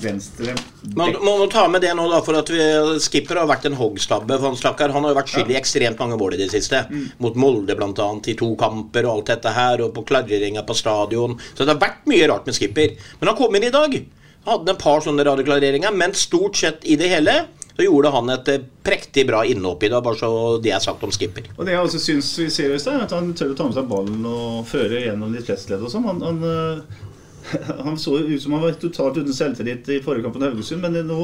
venstre Man må, må ta med det nå, da, for at vi, Skipper har vært en hoggstabbe. Han, han har jo vært skyld i ekstremt mange mål i det siste. Mm. Mot Molde bl.a. i to kamper og alt dette her, og på klareringa på stadion. Så det har vært mye rart med Skipper. Men han kom inn i dag. Hadde en par sånne radioklareringer, men stort sett i det hele så gjorde han et eh, prektig bra innhopp i det. Bare så det er sagt om skipper. Og det jeg også syns vi ser, er at han tør å ta med seg ballen og føre gjennom litt ledd og sånn. Han, han, eh, [laughs] Han så ut som han var totalt uten selvtillit i forrige kamp mot Haugesund, men nå,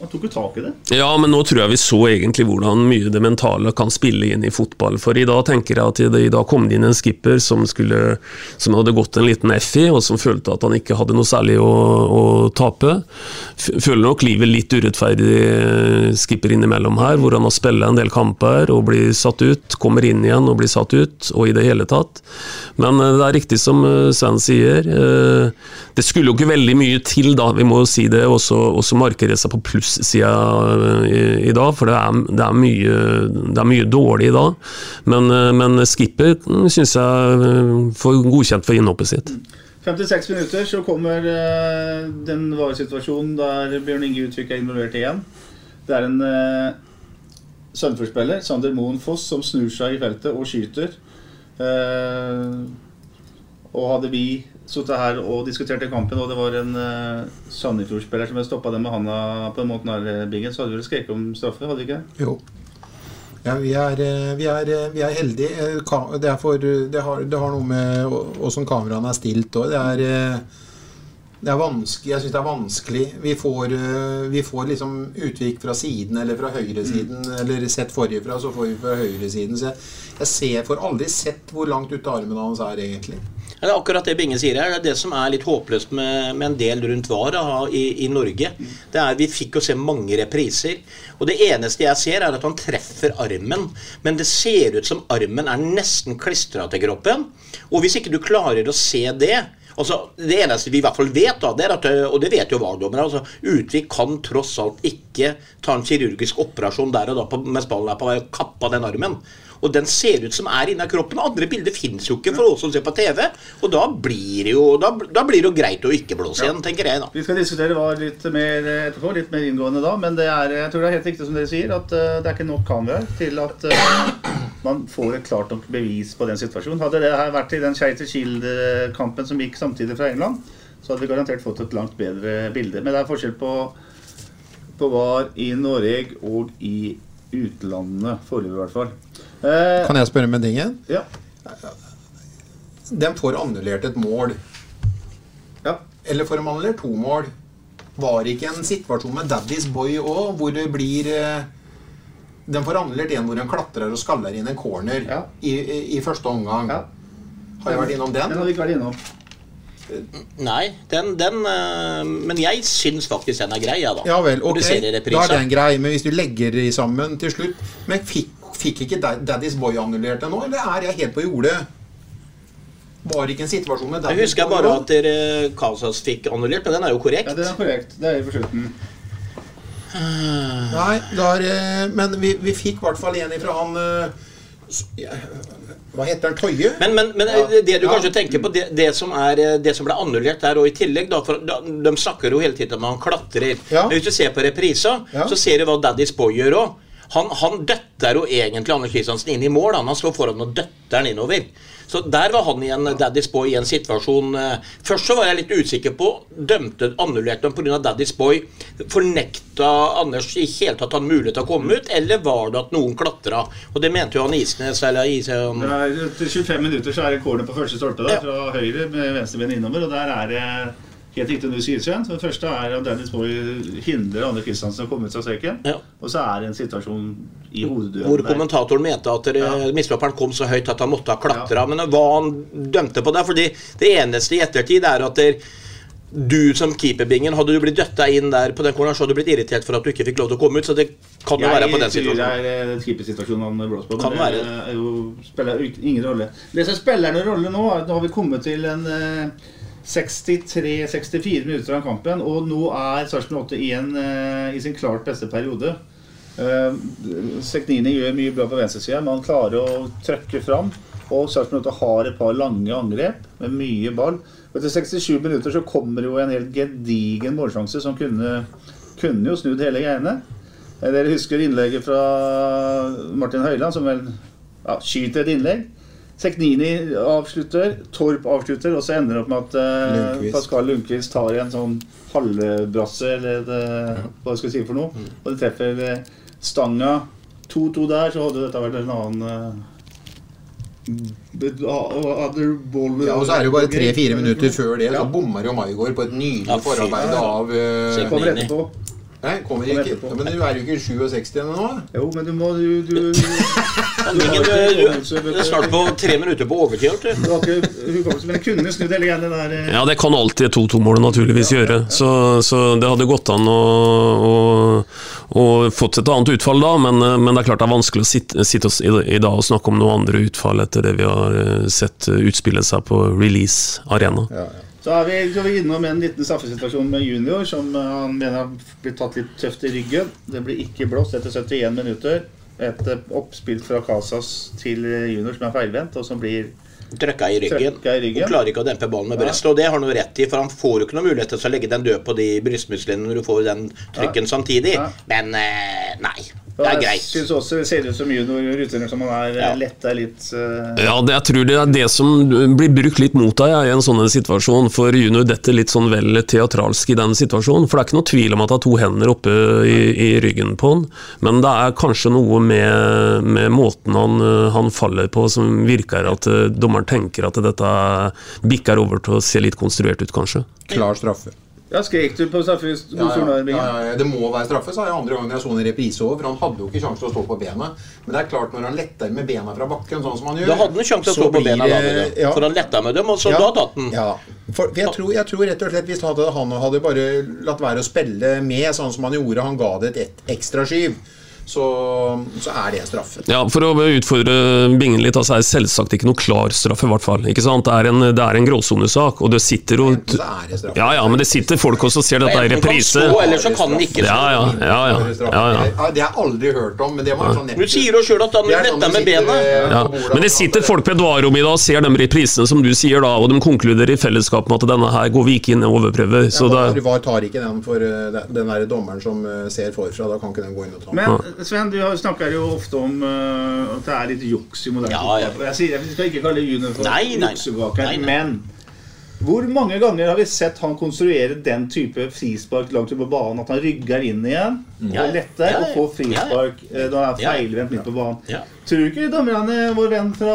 han tok jo tak i det. Ja, men nå tror jeg vi så egentlig hvordan mye det mentale kan spille inn i fotball. For i dag tenker jeg at i dag kom det inn en skipper som, skulle, som hadde gått en liten F i, og som følte at han ikke hadde noe særlig å, å tape. Føler nok livet litt urettferdig eh, skipper innimellom her, hvor han har spilt en del kamper og blir satt ut, kommer inn igjen og blir satt ut, og i det hele tatt. Men eh, det er riktig som eh, Sven sier. Det skulle jo ikke veldig mye til, da. Vi må jo si det. Også, også markere seg på plussida i, i dag, for det er, det, er mye, det er, mye, dårlig i dag. Men, men skipper syns jeg får godkjent for innhoppet sitt. 56 minutter så kommer den varesituasjonen der Bjørn Inge Utvik er involvert igjen. Det er en uh, Sandefjord-spiller, Sander Moen Foss, som snur seg i feltet og skyter. Uh, og hadde vi sittet her og diskutert den kampen, og det var en uh, Sandefjord-spiller som stoppa det med handa på den måten nær Bingen, så hadde vi vel skreket om straffe, hadde vi ikke? Jo. Ja, vi er, eh, vi er, eh, vi er heldige. Eh, det, er for, det, har, det, har, noe med åssen kameraene er stilt òg. Det er det er vanskelig, jeg syns det er vanskelig. Vi får, vi får liksom utvik fra siden eller fra høyresiden. Mm. Eller sett forrige fra, så får vi fra høyresiden. Så jeg, jeg ser, får aldri sett hvor langt ute armen hans er, egentlig. Det er akkurat det Binge sier her. Det er det som er litt håpløst med, med en del rundt VAR i, i, Norge. Det er Vi fikk jo se mange repriser. Og det eneste jeg ser, er at han treffer armen. Men det ser ut som armen er nesten klistra til kroppen. Og hvis ikke du klarer å se det Altså, det eneste vi i hvert fall vet, da, det er at, og det vet jo VAR-dommere altså, Utvik kan tross alt ikke ta en kirurgisk operasjon der og da på, mens ballen er på vei å kappe den armen. Og den ser ut som er inni kroppen. Andre bilder fins jo ikke for oss som ser på TV. Og da blir det jo, da, da blir det jo greit å ikke blåse igjen, tenker jeg da. Vi skal diskutere hva litt mer etterpå, litt mer inngående da. Men det er, jeg tror det er helt riktig som dere sier, at uh, det er ikke nok kameraer til at uh, man får et klart nok bevis på den situasjonen. Hadde det her vært i den Skeiter Kiel-kampen som gikk samtidig fra England, så hadde vi garantert fått et langt bedre bilde. Men det er forskjell på, på VAR i Norge og i utlandet, foreløpig i hvert fall. Eh, kan jeg spørre om en ting igjen? Ja. Den får annullert et mål. Ja. Eller får de annullert to mål? Var det ikke en situasjon med Daddy's Boy òg, hvor det blir De Den får annullert en hvor en klatrer og skaller inn en corner ja. i, i, i, første omgang. Ja. Har jeg vært innom den? Den har vi ikke vært innom. Nei, den, den uh, Men jeg syns faktisk den er grei, ja da. Ja vel, ok. Da er den grei. Men hvis du legger de sammen til slutt Men fikk Fikk ikke Daddy's Boy annullert ennå, eller er jeg helt på jordet? Var det ikke en situasjon med Daddy's Boy? Jeg husker bare at dere Kansas fikk annullert, men den er jo korrekt. Ja, den er korrekt. Det er på slutten. Nei, der, eh, men vi, vi fikk i hvert fall en ifra han eh, hva heter han? Toye? Men, men, men ja. det du kanskje tenker på, det, det, som, er, eh, det som ble annullert der, og i tillegg da, for De snakker jo hele tiden om at han klatrer. Ja. Men hvis du ser på reprisa, ja. så ser du hva Daddy's Boy gjør òg. Han, han døtter jo egentlig Anders Kristiansen inn i mål. Han, han står foran og døtter han innover. Så der var han i en Daddy's Boy i en situasjon eh, Først så var jeg litt usikker på Dømte annullerte han pga. Daddy's Boy. Fornekta Anders i hele tatt han mulighet til å komme ut, eller var det at noen klatra? Og det mente jo han Isnes eller Isnes Etter 25 minutter så er det corner på første stolpe da, fra høyre med venstreben innover, og der er det Helt riktig du sier, Sven. Det første er at Dennis Boy hindrer Anne Kristiansen å komme ut av streken. Ja. Og så er det en situasjon i hodeduellen Hvor kommentatoren mente at ja. mistløperen kom så høyt at han måtte ha klatra. Ja. Men hva han dømte på det fordi det eneste i ettertid er at der, du som keeperbingen, hadde du blitt døtta inn der på den corneren, så hadde du blitt irritert for at du ikke fikk lov til å komme ut. Så det kan jo være på den situasjonen. Det er keepersituasjonen han blåser på. Kan det være. er spiller ingen rolle. Det som spiller noen rolle nå, er at nå har vi kommet til en uh, 63-64 minutter av kampen, og nå er Sarpsborg 8 igjen uh, i sin klart beste periode. Uh, Seknini gjør mye bra på venstresida, men han klarer å trøkke fram. Og Sarpsborg 8 har et par lange angrep med mye ball. Og etter 67 minutter så kommer jo en helt gedigen målsjanse som kunne, kunne jo snudd hele greiene. Uh, dere husker innlegget fra Martin Høiland, som vel ja, skyter et innlegg. Seknini avslutter, Torp avslutter, og så ender det opp med at uh, Lundqvist. Pascal Lundqvist tar en sånn halvbrasse, eller det, hva skal jeg si for noe, mm. og det treffer uh, stanga. 2-2 der, så hadde dette vært en annen uh, ja, og så er det jo bare tre-fire minutter før det, så bommer jo Maigård på et nydelig forarbeid av uh, Nei, kommer ikke. Ja, men du er jo ikke 67 ennå? Jo, men du må du, du, du, [laughs] du, er snart på tre minutter på overtid. Du har ikke hukommelse, men kunne snudd hele greia der. Eh. Ja, det kan alltid 2-2-målet naturligvis gjøre. Så, så, det hadde gått an å, å, å fått et annet utfall da, men, men, det er klart det er vanskelig å sitte, sitte i, i, dag og snakke om noe andre utfall etter det vi har eh, sett utspille seg på release arena. Ja, ja. Så er vi, så vi innom en liten straffesituasjon med junior, som eh, han mener har blitt tatt litt tøft i ryggen. Det blir ikke blåst etter 71 minutter. Et eh, oppspill fra Casas til junior som er feilvendt, og som blir Trøkka i ryggen. Trøkka i ryggen. Og klarer ikke å dempe ballen med brystet. Og det har han jo rett i, for han får jo ikke noe mulighet til å legge den død på de brystmusklene når du får den trykken samtidig. Ja. Men eh, nei. Det er greit. jeg syns synes også det ser ut som junior rutiner som han er Ja. ja. letta litt uh... Ja, det, jeg tror det er det som blir brukt litt mot deg ja, i en sånn situasjon, for junior detter litt sånn vel teatralsk i den situasjonen. For det er ikke noe tvil om at det er to hender oppe i, i ryggen på han, men det er kanskje noe med, med måten han, eh, han faller på som virker at eh, dommeren tenker at dette bikker over til å se litt konstruert ut, kanskje. Klar straffe. Ja, Skrek du på straffe? Ja, ja, ja, ja, det må være straffe, sa jeg andre gangen jeg så en reprise over. For han hadde jo ikke sjanse til å stå på benet. Men det er klart, når han letter med bena fra bakken, sånn som han gjør Da hadde han sjanse til å stå på bena da, ja. for han letta med dem, og så Ja. da datt han. Ja, for, jeg, tror, jeg tror rett og slett hvis hadde, han hadde bare latt være å spille med sånn som han gjorde, han ga det et, et ekstra skyv, så, så er det en straffe. Ja, For å utfordre Bingen litt, altså er det selvsagt ikke noe klar straff, i hvert fall. Ikke sant? Det er en, det er en gråsonesak, og det sitter er straffe. Ja, ja, men det sitter folk også og ser dette kan reprise. eller så kan den ikke Ja, ja, ja, ja, ja, Det har jeg aldri hørt om, men det var sånn Du sier jo sjøl at han Det er sånn letta med benet. eh, Ja, men det sitter folk på et varom i dag og ser de reprisene som du sier da, og de konkluderer i fellesskap med at denne her går vi ikke inn og overprøver. Så ja, VAR tar ikke den for eh, den- den der dommeren som eh, ser forfra. Da kan ikke den gå inn og ta den. Sven, du snakker jo ofte om eh, at det er litt juks i moderne Ja, fotball. Jeg, sier, jeg skal ikke kalle junior for nei. men hvor mange ganger har vi sett han konstruere den type frispark langt ute på banen? At han rygger inn igjen Ja, og letter og får frispark da når han er feilvendt midt på banen. Tror du ikke dommerne, vår venn fra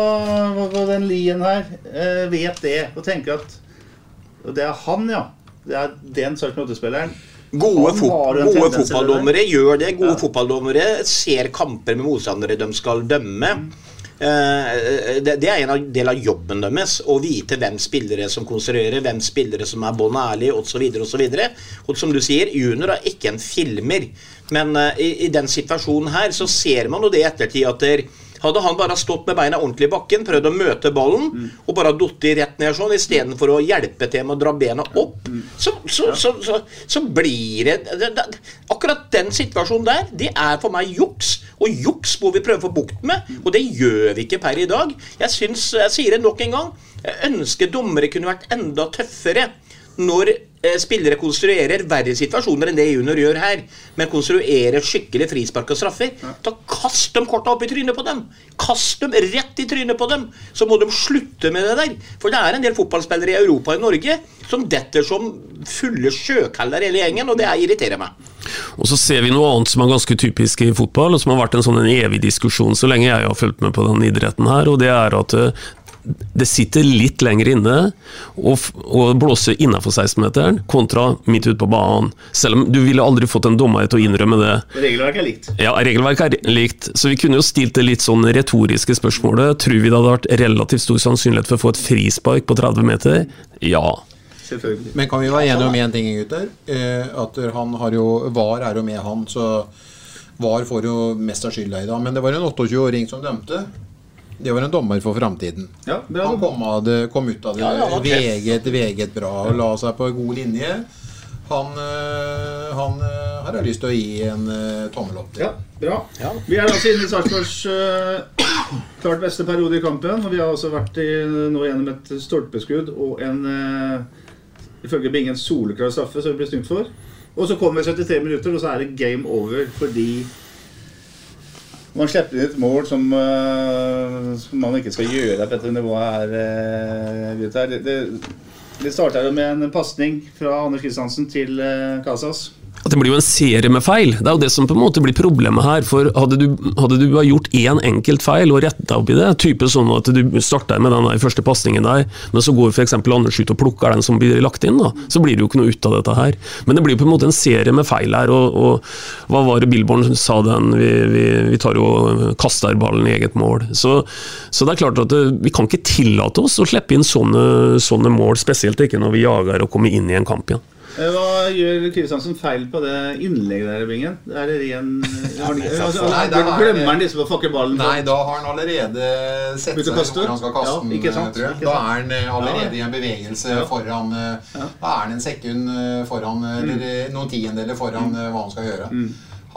vår Lien her, eh, vet det og tenker at det er han, ja. Det er den Sark Notte-spilleren. Gode, fot gode fotballdommere gjør det. Gode Ja. fotballdommere ser kamper med motstandere de skal dømme. Uh, det, det er en del av jobben deres å vite hvem spillere som konstruerer, hvem spillere som er bånn ærlig osv. videre Og og som du sier, junior er ikke en filmer. Men uh, i, i den situasjonen her så ser man jo det i ettertid at der, hadde han bare stått med beina ordentlig i bakken, prøvd å møte ballen og bare datt rett ned sånn, istedenfor å hjelpe til med å dra bena opp, så, så, så, så, så blir det, det, det Akkurat den situasjonen der, det er for meg juks. Og juks må vi prøve å få bukt med, og det gjør vi ikke per i dag. Jeg syns, jeg sier det nok en gang, jeg ønsker dommere kunne vært enda tøffere når eh, spillere konstruerer verre situasjoner enn det junior gjør her, men konstruerer skikkelig frispark og straffer, da kast dem korta opp i trynet på dem! Kast dem rett i trynet på dem! Så må de slutte med det der. For det er en del fotballspillere i Europa og i Norge som detter som fulle sjøkaller hele gjengen, og det irriterer meg. Og så ser vi noe annet som er ganske typisk i fotball, og som har vært en sånn en evig diskusjon så lenge jeg har fulgt med på den idretten her, og det er at eh, det sitter litt lenger inne å å blåse innafor 16-meteren kontra midt ute på banen. Selv om du ville aldri fått en dommer til å innrømme det. Regelverket er likt. Ja, regelverket er likt, så vi kunne jo stilt det litt sånn retoriske spørsmålet. Tror vi det hadde vært relativt stor sannsynlighet for å få et frispark på 30 meter? Ja. Selvfølgelig. Men kan vi være enige om én ting, gutter? Eh, at han har jo VAR er jo med han, så VAR får jo mest av skylda i dag. Men det var en 28-åring som dømte. Det var en dommer for framtiden. Ja. Han kom, av det, kom ut av det Ja, veget, veget bra og la seg på en god linje. Han, øh, han øh, har jeg lyst til å gi en øh, tommel opp til. Ja, bra. Ja. Vi er altså inne i Sarpsborgs eh, klart beste periode i kampen. Og vi har også vært i, nå gjennom et stolpeskudd og en ifølge Bingen soleklar straffe som vi ble stymt for. Og så kommer vi 73 minutter, og så er det game over fordi man slipper inn et mål som, uh, som man ikke skal gjøre på dette nivået her, uh. Det, det, det starta med en pasning fra Anders Kristiansen til uh, Casas. At det blir jo en serie med feil. Det er jo det som på en måte blir problemet her. For hadde du, hadde du gjort én enkelt feil og retta opp i det, type sånn at du starter med den første pasningen der, men så går f.eks. Anders ut og plukker den som blir lagt inn, da, så blir det jo ikke noe ut av dette her. Men det blir jo på en måte en serie med feil her, og, og hva var det Billborn sa den? Vi, vi, vi tar jo kaster ballen i eget mål. Så, så det er klart at det, vi kan ikke tillate oss å slippe inn sånne, sånne mål, spesielt ikke når vi jager og kommer inn i en kamp igjen. Eh, Hva gjør Kristiansen feil på det innlegget der, Bingen? Er det ren ikke- altså, Nei, er- Glemmer han liksom å fakke ballen? Nei, da har han allerede sett seg hvor han skal kaste den. ja, tror jeg. Da er han eh, allerede i en bevegelse foran eh, Da er han en sekund foran, Mm. eller noen tiendeler foran eh, hva han skal gjøre.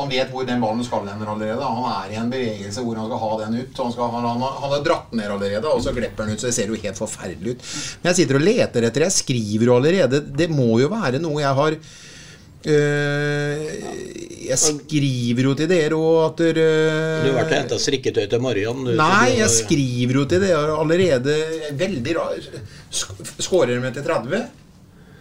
Han vet hvor den ballen skal hen allerede. Han er i en bevegelse hvor han skal ha den ut. Han, skal, han, han, har- han har dratt den ned allerede, og så glipper den ut. Så det ser jo helt forferdelig ut. Men jeg sitter og leter etter Jeg skriver jo allerede. Det må jo være noe jeg har øh, Jeg skriver jo til dere og at dere Du har vært og henta strikketøy til Marion? du, Nei, jeg skriver jo til dere allerede Veldig rar Skårer de til 30?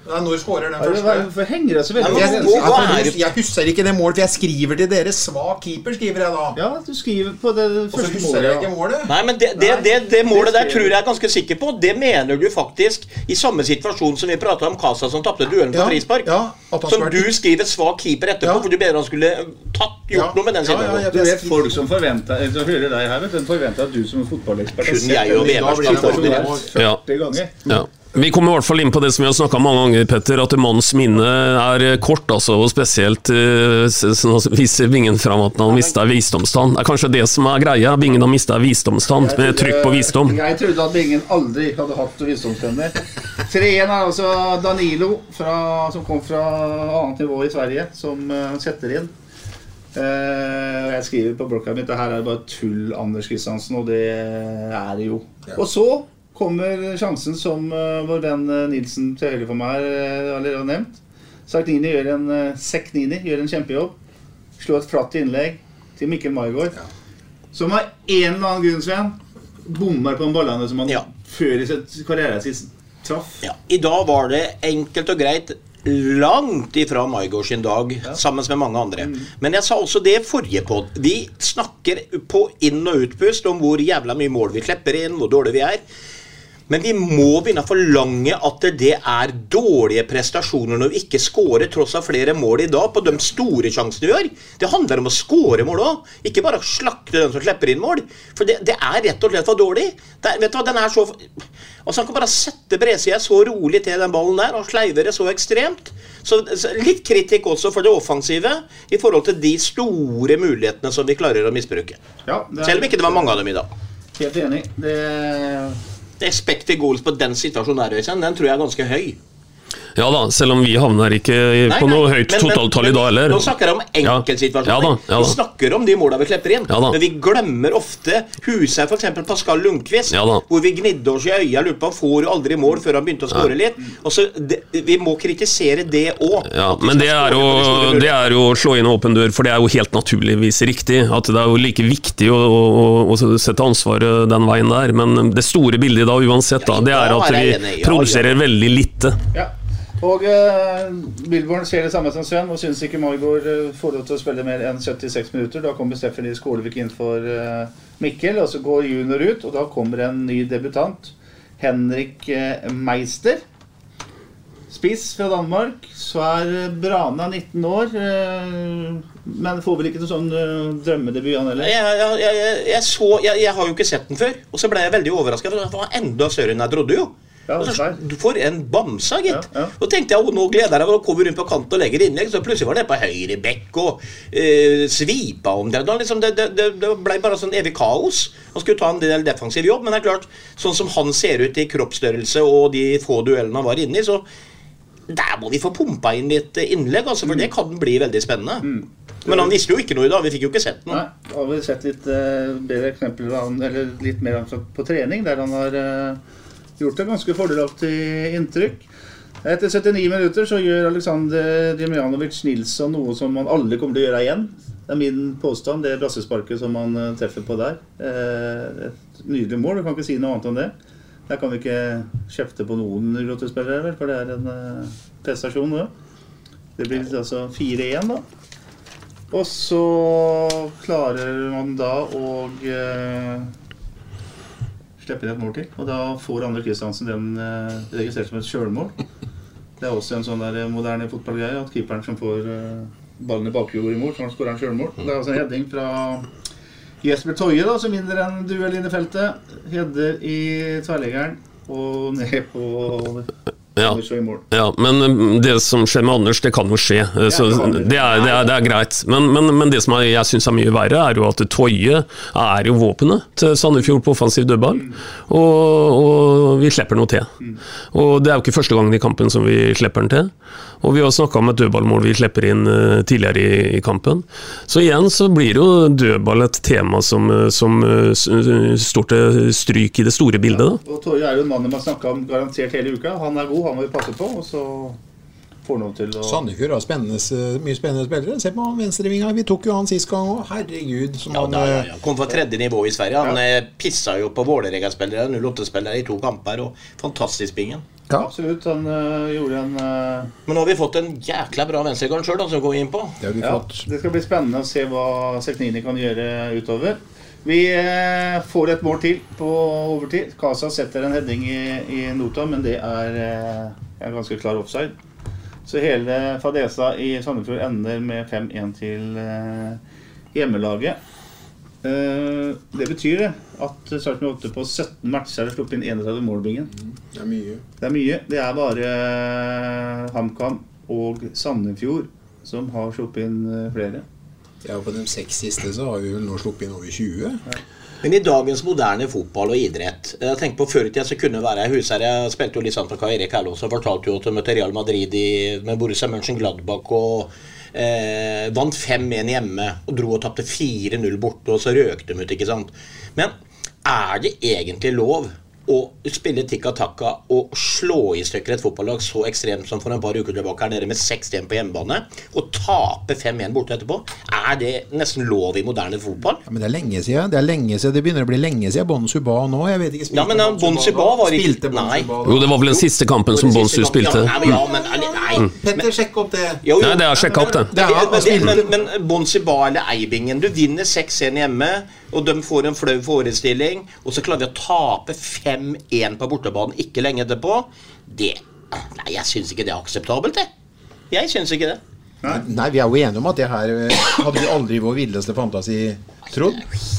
Nei, når skårer den Ja, det var- første? Hvorfor henger det så veldig Nei, Jeg, er jeg, jeg husker ikke det målet, for jeg skriver til dere. Svak keeper, skriver jeg da. Ja, du skriver på det Og så husker jeg ikke målet. Nei, men det, det, det, det målet der tror jeg er ganske sikker på. Det mener du faktisk i samme situasjon som vi prata om Casa som tapte duellen på Ja, frispark. ja, som du skriver svak keeper etterpå, Ja. for du mener han skulle tatt, gjort Ja. noe med den Ja, ja, situasjonen. ja. Du vet folk som forventer Jeg hører deg her, vet du, de forventer at du som fotballekspert har Kun jeg det. Ja. 40 ganger. Vi kommer i hvert fall inn på det som vi har snakka mange ganger, Petter, at manns minne er kort. altså, og Spesielt uh, viser Vingen fram at han har mista visdomstann. Det er kanskje det som er greia. Vingen har mista visdomstann, med trykk på visdom. Jeg trodde at Bingen aldri hadde hatt visdomstenner. 3-1 er altså Danilo, fra, som kom fra annet nivå i Sverige, som eh, setter inn. Eh, jeg skriver på blokka mi at det her er bare tull, Anders Kristiansen, og det er det jo. Og så kommer sjansen som eh, vår venn eh, Nilsen til høyre for meg eh, allerede har nevnt. Sartini gjør en uh, Seknini gjør en kjempejobb. Slo et flatt innlegg til Mikkel Maigård. Som av en eller annen grunn, Sven, bommer på en ballene som han Ja. før i sitt karriere sitt traff. Ja, I dag var det enkelt og greit langt ifra Maigård sin dag, sammen med mange andre. Men jeg sa også det forrige pod. Vi snakker på inn- og utpust om hvor jævla mye mål vi slipper inn, hvor dårlige vi er. Men vi må begynne å forlange at det er dårlige prestasjoner når vi ikke scorer tross av flere mål i dag på de store sjansene vi har. Det handler om å score mål òg, ikke bare å slakte den som slipper inn mål. For det, det er rett og slett for dårlig. Det, vet du hva, den er så Altså Han kan bare sette bredsida så rolig til den ballen der og sleive det så ekstremt. Så, så Litt kritikk også for det offensive i forhold til de store mulighetene som vi klarer å misbruke. Ja, er- Selv om ikke det var mange av dem i dag. Helt enig. Det Expected goals på den situasjonen der, Øystein, den tror jeg er ganske høy. Ja da, selv om vi havner ikke Nei, på noe nei, høyt totaltall i dag heller. Nå snakker jeg om enkeltsituasjoner. Ja, ja ja Vi snakker om de måla vi klipper inn. Ja da. men vi glemmer ofte huset, f.eks. Pascal Lundqvist, Ja hvor vi gnidde oss i øya. Lurte på han får aldri mål før han begynte å skåre litt. Og så, det, Vi må kritisere det òg. Ja, men det er, jo, det er jo å slå inn åpen dør, for det er jo helt naturligvis riktig. At det er jo like viktig å, å, å sette ansvaret den veien der. Men det store bildet da uansett, da, det er at vi produserer veldig lite. Ja. Og uh, Billborn ser det samme som Sven og syns ikke Maigård uh, får lov til å spille mer enn 76 minutter. Da kommer Stephanie Skålevik inn for uh, Mikkel, og så går junior ut. Og da kommer en ny debutant. Henrik uh, Meister. Spiss fra Danmark. Så er eh, Brana 19 år. eh, men får vel ikke noen sånn drømmedebut, han heller. Jeg, jeg, jeg, jeg, har jo ikke sett den før, og så ble jeg veldig overraska. Den var enda større enn jeg trodde. jo Ja, for. Du får en bamse, gitt. Ja, ja. Og tenkte jeg, å, nå gleder jeg meg å komme rundt på kant og legge innlegg. Så plutselig var det på høyre bekk og eh, svipa om det. Liksom, det, det, det, ble bare sånn evig kaos. Han skulle ta en del defensiv jobb, men det er klart, sånn som han ser ut i kroppsstørrelse og de få duellene han var inne i, så der må vi få pumpa inn litt innlegg, altså, for det kan bli veldig spennende. Men han visste jo ikke noe i dag. Vi fikk jo ikke sett noe. Nei, har vi sett litt uh, bedre eksempler eller litt mer på trening, der han har eh, gjort et ganske fordelaktig inntrykk. Etter 79 minutter så gjør Aleksandr Djemjanovic Nilsson noe som man alle kommer til å gjøre igjen. Det er min påstand, det brassesparket som han eh, treffer på der. Eh, et nydelig mål, du kan ikke si noe annet om det. Der kan vi ikke kjefte på noen rottespillere, vel, for det er en eh, prestasjon, det. Det blir altså 4-1, da. Og så klarer man da å eh, slippe inn et mål til. Og da får Andre Kristiansen den eh, registrert som et sjølmål. Det er også en sånn der moderne fotballgreie at keeperen som får eh, ballen i bakhjulet i mål, så han skårer en sjølmål. Det er også en heading fra Jesper Toje, da, som vinner en duell inne i feltet. Header i tverrleggeren og ned på Ja. Ja, men um, det som skjer med Anders, det kan jo skje. Så det, er, det, er, det er greit. Men, men, men det som jeg syns er mye verre, er jo at Toje er jo våpenet til Sandefjord på offensiv dødball. Og, og vi slipper noe til. Og det er jo ikke første gangen i kampen som vi slipper den til. Og vi har snakka om et dødballmål vi slipper inn eh, tidligere i, i kampen. Så igjen så blir jo dødball et tema som, eh, som eh, står til stryk i det store bildet. Ja. Og Torje er jo en mann de har snakka om garantert hele uka. Han er god, han må vi passe på. Og så Sandefjord har spennende, mye spennende spillere. Se på han venstrevinga. Vi tok jo han sist gang òg. Herregud. Som Ja, han, da, ja, eh, ja. Kom fra tredje nivå i Sverige. Han ja. pissa jo på Vålerenga-spillere, 08-spillere i to kamper. og Fantastisk bingen. Absolutt. Han øh, gjorde en øh, Men nå har vi fått en jækla bra venstrekant sjøl, som går inn på. det har vi Ja, fått. det skal bli spennende å se hva Selknini kan gjøre utover. Vi eh, får et mål til på overtid. Casa setter en heading i, i nota, men det er eh, en ganske klar offside. Så hele fadesa i Sandefjord ender med 5-1 til eh, hjemmelaget. Eh, det betyr det at Sarpsborg 8 på 17 matcher har sluppet inn 31 målbingen. Det er mye. Det er mye. Det er bare eh, HamKam og Sandefjord som har sluppet inn eh, flere. Ja, på de seks siste så har vi vel nå sluppet inn over 20. Men i dagens moderne fotball og idrett Jeg tenker på Før i tida så kunne være husherre. Jeg spilte jo litt sånn på Kai Erik Herlås og fortalte jo at de møtte Real Madrid i, med Borussia Mönchengladbach og eh, vant 5-1 hjemme og dro og tapte 4-0 borte, og så røkte de ut, ikke sant. Men er det egentlig lov å spille tikka takka og slå i stykker et fotballag så ekstremt som for en par uker tilbake her nede med 6-1 på hjemmebane, og tape 5-1 borte etterpå? Er det nesten lov i moderne fotball? Ja, men det er lenge siden. Det er lenge siden, det begynner å bli lenge siden Bon Suba nå. Jeg vet ikke, Ja, men han- Bon Suba var ikke- Bon Nei. Jo, det var vel den siste kampen som Bonsu spilte. Ja, men, ja, men, nei. Petter, sjekk opp det. Jo, jo. Nei, det har jeg sjekka opp, det. Det er, Men, men, men, men Bonsiba eller Eibingen Du vinner 6-1 hjemme, og de får en flau forestilling, og så klarer vi å tape 5-1 på bortebanen ikke lenge etterpå. Det Nei, jeg syns ikke det er akseptabelt, jeg. Jeg syns ikke det. Nei, vi er jo enige om at det her eh, hadde vi aldri i vår villeste fantasi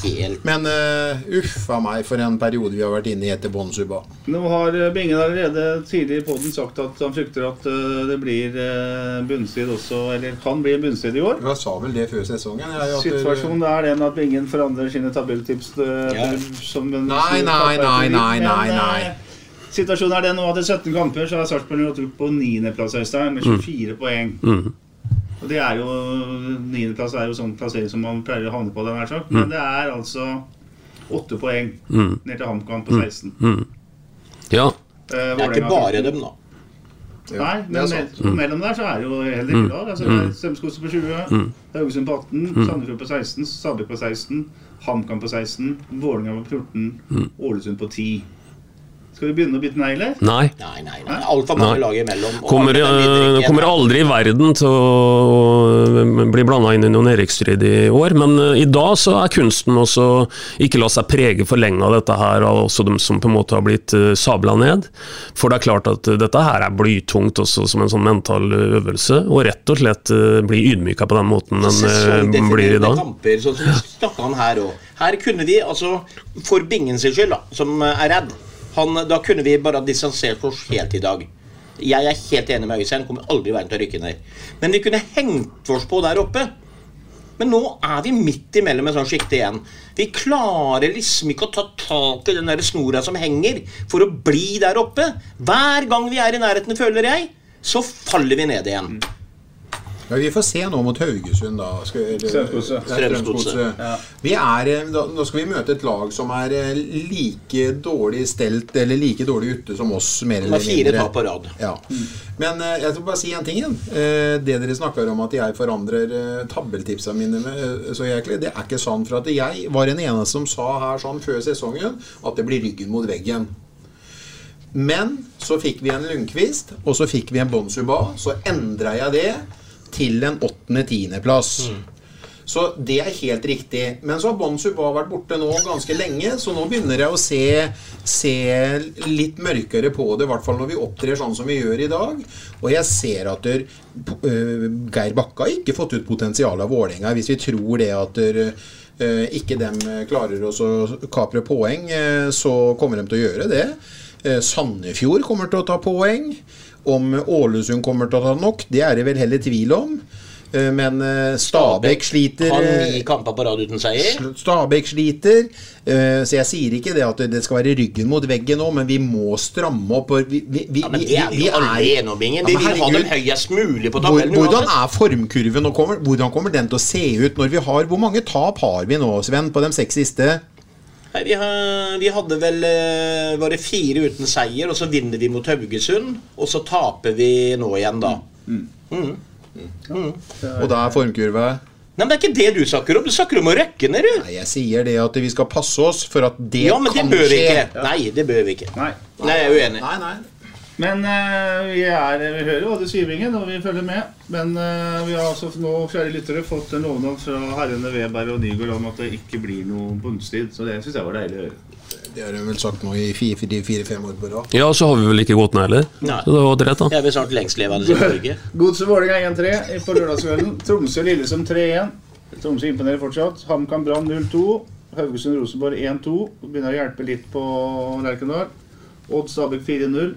Helt Men uh, uff a meg for en periode vi har vært inne i etter Bon Suba. Nå har eh, Bingen allerede tidlig i podden sagt at han frykter at eh, det blir bunnstrid også, eller kan bli bunnstrid i år. Jeg sa vel det før sesongen. Jeg, Situasjonen er den at Bingen forandrer sine tabelltips Ja. som en Nei, nei, nei, nei, nei, nei. Situasjonen er den nå at i 17 kamper så har Sarpsborg gått opp på 9.-plass Øystein, med 24 poeng. Og det er jo 9.-plass er jo sånn plassering som man pleier å havne på, den her sagt. Men det er altså 8 poeng ned til HamKam på 16. Ja. Eh, Det er ikke bare dem, da. Nei, men mellom der så er det jo heller ikke lag. Altså, mm. Strømskose på 20, Haugesund på 18, Sandefjord på 16, Stabæk på 16, HamKam på 16, Vålerenga på 14, Ålesund på 10. Skal vi begynne å bite negler? Nei. Nei, nei, nei. Altfor mange Nei. lag imellom. Kommer, videre eh, kommer aldri i verden til å bli blanda inn i noen Erik-strid i år, men eh, i dag så er kunsten også ikke la seg prege for lenge av dette her, av også de som på en måte har blitt uh, sabla ned. For det er klart at eh, dette her er blytungt også som en sånn mental eh, øvelse, og rett og slett uh, bli ydmyka på den måten den eh, blir i dag. kamper, sånn som vi snakka om her òg. Her kunne de, altså for Bingen sin skyld, da, som er redd, han, da kunne vi bare distansert oss helt i dag. Jeg er helt enig med Øystein, kommer aldri i verden til å rykke ned. Men vi kunne hengt oss på der oppe. Men nå er vi midt imellom en sånn sjikte igjen. Vi klarer liksom ikke å ta tak i den der snora som henger, for å bli der oppe. Hver gang vi er i nærheten, føler jeg, så faller vi ned igjen. Ja, vi får se nå mot Haugesund, da. Strømsgodset. Ja. Vi er, eh, nå skal vi møte et lag som er eh, like dårlig stelt, eller like dårlig ute som oss, mer eller fire mindre. tap på rad. Ja. Men eh, jeg skal bare si en ting igjen. Eh, det dere snakker om at jeg forandrer tabeltipsene mine så jæklig, det er ikke sant. For at jeg var den eneste som sa her sånn før sesongen at det blir ryggen mot veggen. Men så fikk vi en Lundqvist, og så fikk vi en Bonsuba. Så endra jeg det til en åttende-tiendeplass. Så det er helt riktig. Men så har Bonsuba vært borte nå ganske lenge, så nå begynner jeg å se, se litt mørkere på det, i hvert fall når vi opptrer sånn som vi gjør i dag. Og jeg ser at der, uh, Geir Bakke har ikke fått ut potensialet av Vålerenga. Hvis vi tror det at der, uh, ikke dem klarer å kapre poeng, uh, så kommer de til å gjøre det. Eh, Sandefjord kommer til å ta poeng. Om Ålesund kommer til å ta nok, det er det vel heller tvil om. Eh, Men eh, Stabæk sliter Har eh, ni kamper på rad uten seier. Stabæk sliter, eh, så jeg sier ikke det at det skal være ryggen mot veggen nå, men vi må stramme opp. Vi, vi, vi, Ja, men det er jo alle enige om, Ingen. Vi Ja, vil ha den høyest mulig på tabellen. hvordan er formkurven og kommer, hvordan kommer den til å se ut når vi har Hvor mange tap har vi nå, Sven, på de seks siste? Nei, vi, har, vi hadde vel eh, Var det fire uten seier, og så vinner vi mot Haugesund. Og så taper vi nå igjen, da. Mm. Og da er formkurve Nei, men Det er ikke det du snakker om. Du snakker om å røkke ned, du. Nei, Jeg sier det at vi skal passe oss for at det Ja, men det kan bør vi skje. ikke. Nei, det bør vi ikke. Nei. Nei, jeg er uenig. Nei, nei. Men uh, vi, er, vi hører hva du sier, Bingen, og vi følger med. Men uh, vi har altså nå, kjære lyttere, fått en lovnad fra herrene Weber og Nygaard om at det ikke blir noe bunnstrid. Så det syns jeg var deilig å høre. Det har de vel sagt nå i fire-fem år på rad. Ja, så har vi vel ikke gått ned heller. Nei. Så det var rett, da. Jeg vel snart lengstlevende i Norge. [laughs] Godset Vålerenga 1-3 på lørdagskvelden. Tromsø-Lillesund 3-1. Tromsø imponerer fortsatt. HamKam Brann 0-2. Haugesund-Rosenborg 1-2. Begynner å hjelpe litt på Lerkendal. Odd Stabæk 4-0.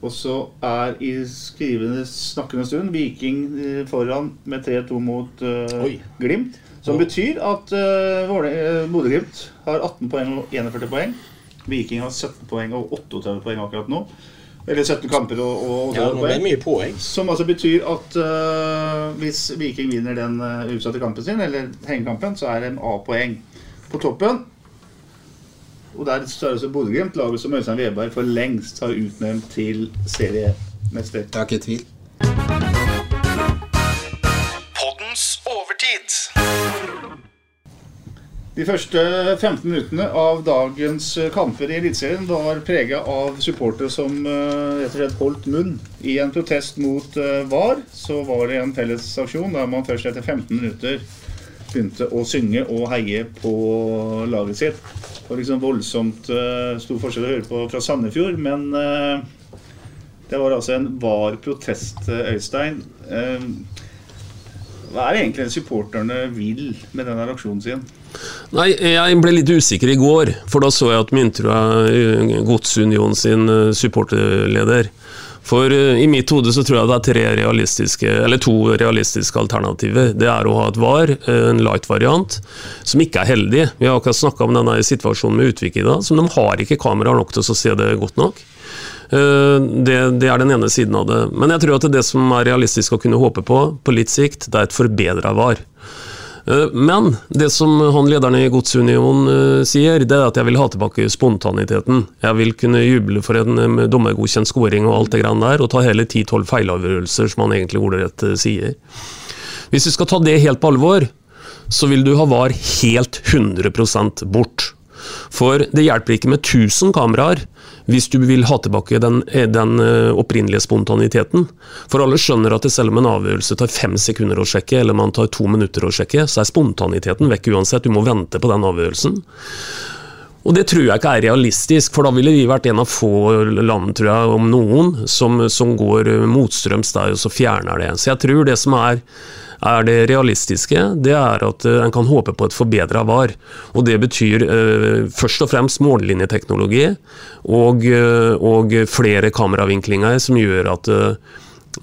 Og så er i skrivende, snakkende stund Viking eh, foran med 3-2 mot uh. Glimt. Som betyr at uh, Bodø-Glimt har 18 poeng og 41 poeng. Viking har 17 poeng og 38 poeng akkurat nå. Eller 17 kamper og, og 38 Ja, nå ble det mye poeng. Som altså betyr at uh, hvis Viking vinner den uh, utsatte kampen sin, eller hengekampen, så er det en A-poeng på toppen. Og der står også Bodø-Glimt, laget som Øystein Veberg for lengst har utnevnt til seriemester. Det er ikke tvil. Poddens overtid. De første 15 minuttene av dagens kamper i Eliteserien var prega av supportere som øh, rett og slett holdt munn. I en protest mot øh, VAR så var det en fellesaksjon der man først etter 15 minutter begynte å synge og heie på laget sitt. Var liksom voldsomt uh, stor forskjell å høre på fra Sandefjord, men eh, det var altså en VAR-protest, eh, Øystein. Eh, hva er det egentlig supporterne vil med denne aksjonen sin? Nei, jeg ble litt usikker i går, for da så jeg at Myntrud er eh, Godsunion sin eh, supporterleder. For eh, i mitt hode så tror jeg det er tre realistiske, eller to realistiske alternativer. Det er å ha et VAR, eh, en light-variant, som ikke er heldig. Vi har akkurat snakka om denne situasjonen med Utvik i dag, som de har ikke kameraer nok til å se det godt nok. Eh, Det, det er den ene siden av det. Men jeg tror at det som er realistisk å kunne håpe på på litt sikt, det er et forbedra VAR. Eh, Men det som han lederen i Godsunion eh, sier, det er at jeg vil ha tilbake spontaniteten. Jeg vil kunne juble for en eh, dommergodkjent scoring og alt det greiene der, og ta hele 10-12 feilavgjørelser, som han egentlig ordrett sier. Hvis vi skal ta det helt på alvor, så vil du ha VAR helt 100% bort. For det hjelper ikke med 1000 kameraer hvis du vil ha tilbake den, den eh, opprinnelige spontaniteten. For alle skjønner at selv om en avgjørelse tar fem sekunder å sjekke, eller man tar to minutter å sjekke, så er spontaniteten vekk uansett. Du må vente på den avgjørelsen. Og det tror jeg ikke er realistisk, for da ville vi vært en av få land, tror jeg, om noen, som, som går motstrøms der og så fjerner det. Så jeg tror det som er, er det realistiske, det er at eh, en kan håpe på et forbedra VAR. Og det betyr eh, først og fremst mållinjeteknologi og, eh, og flere kameravinklinger som gjør at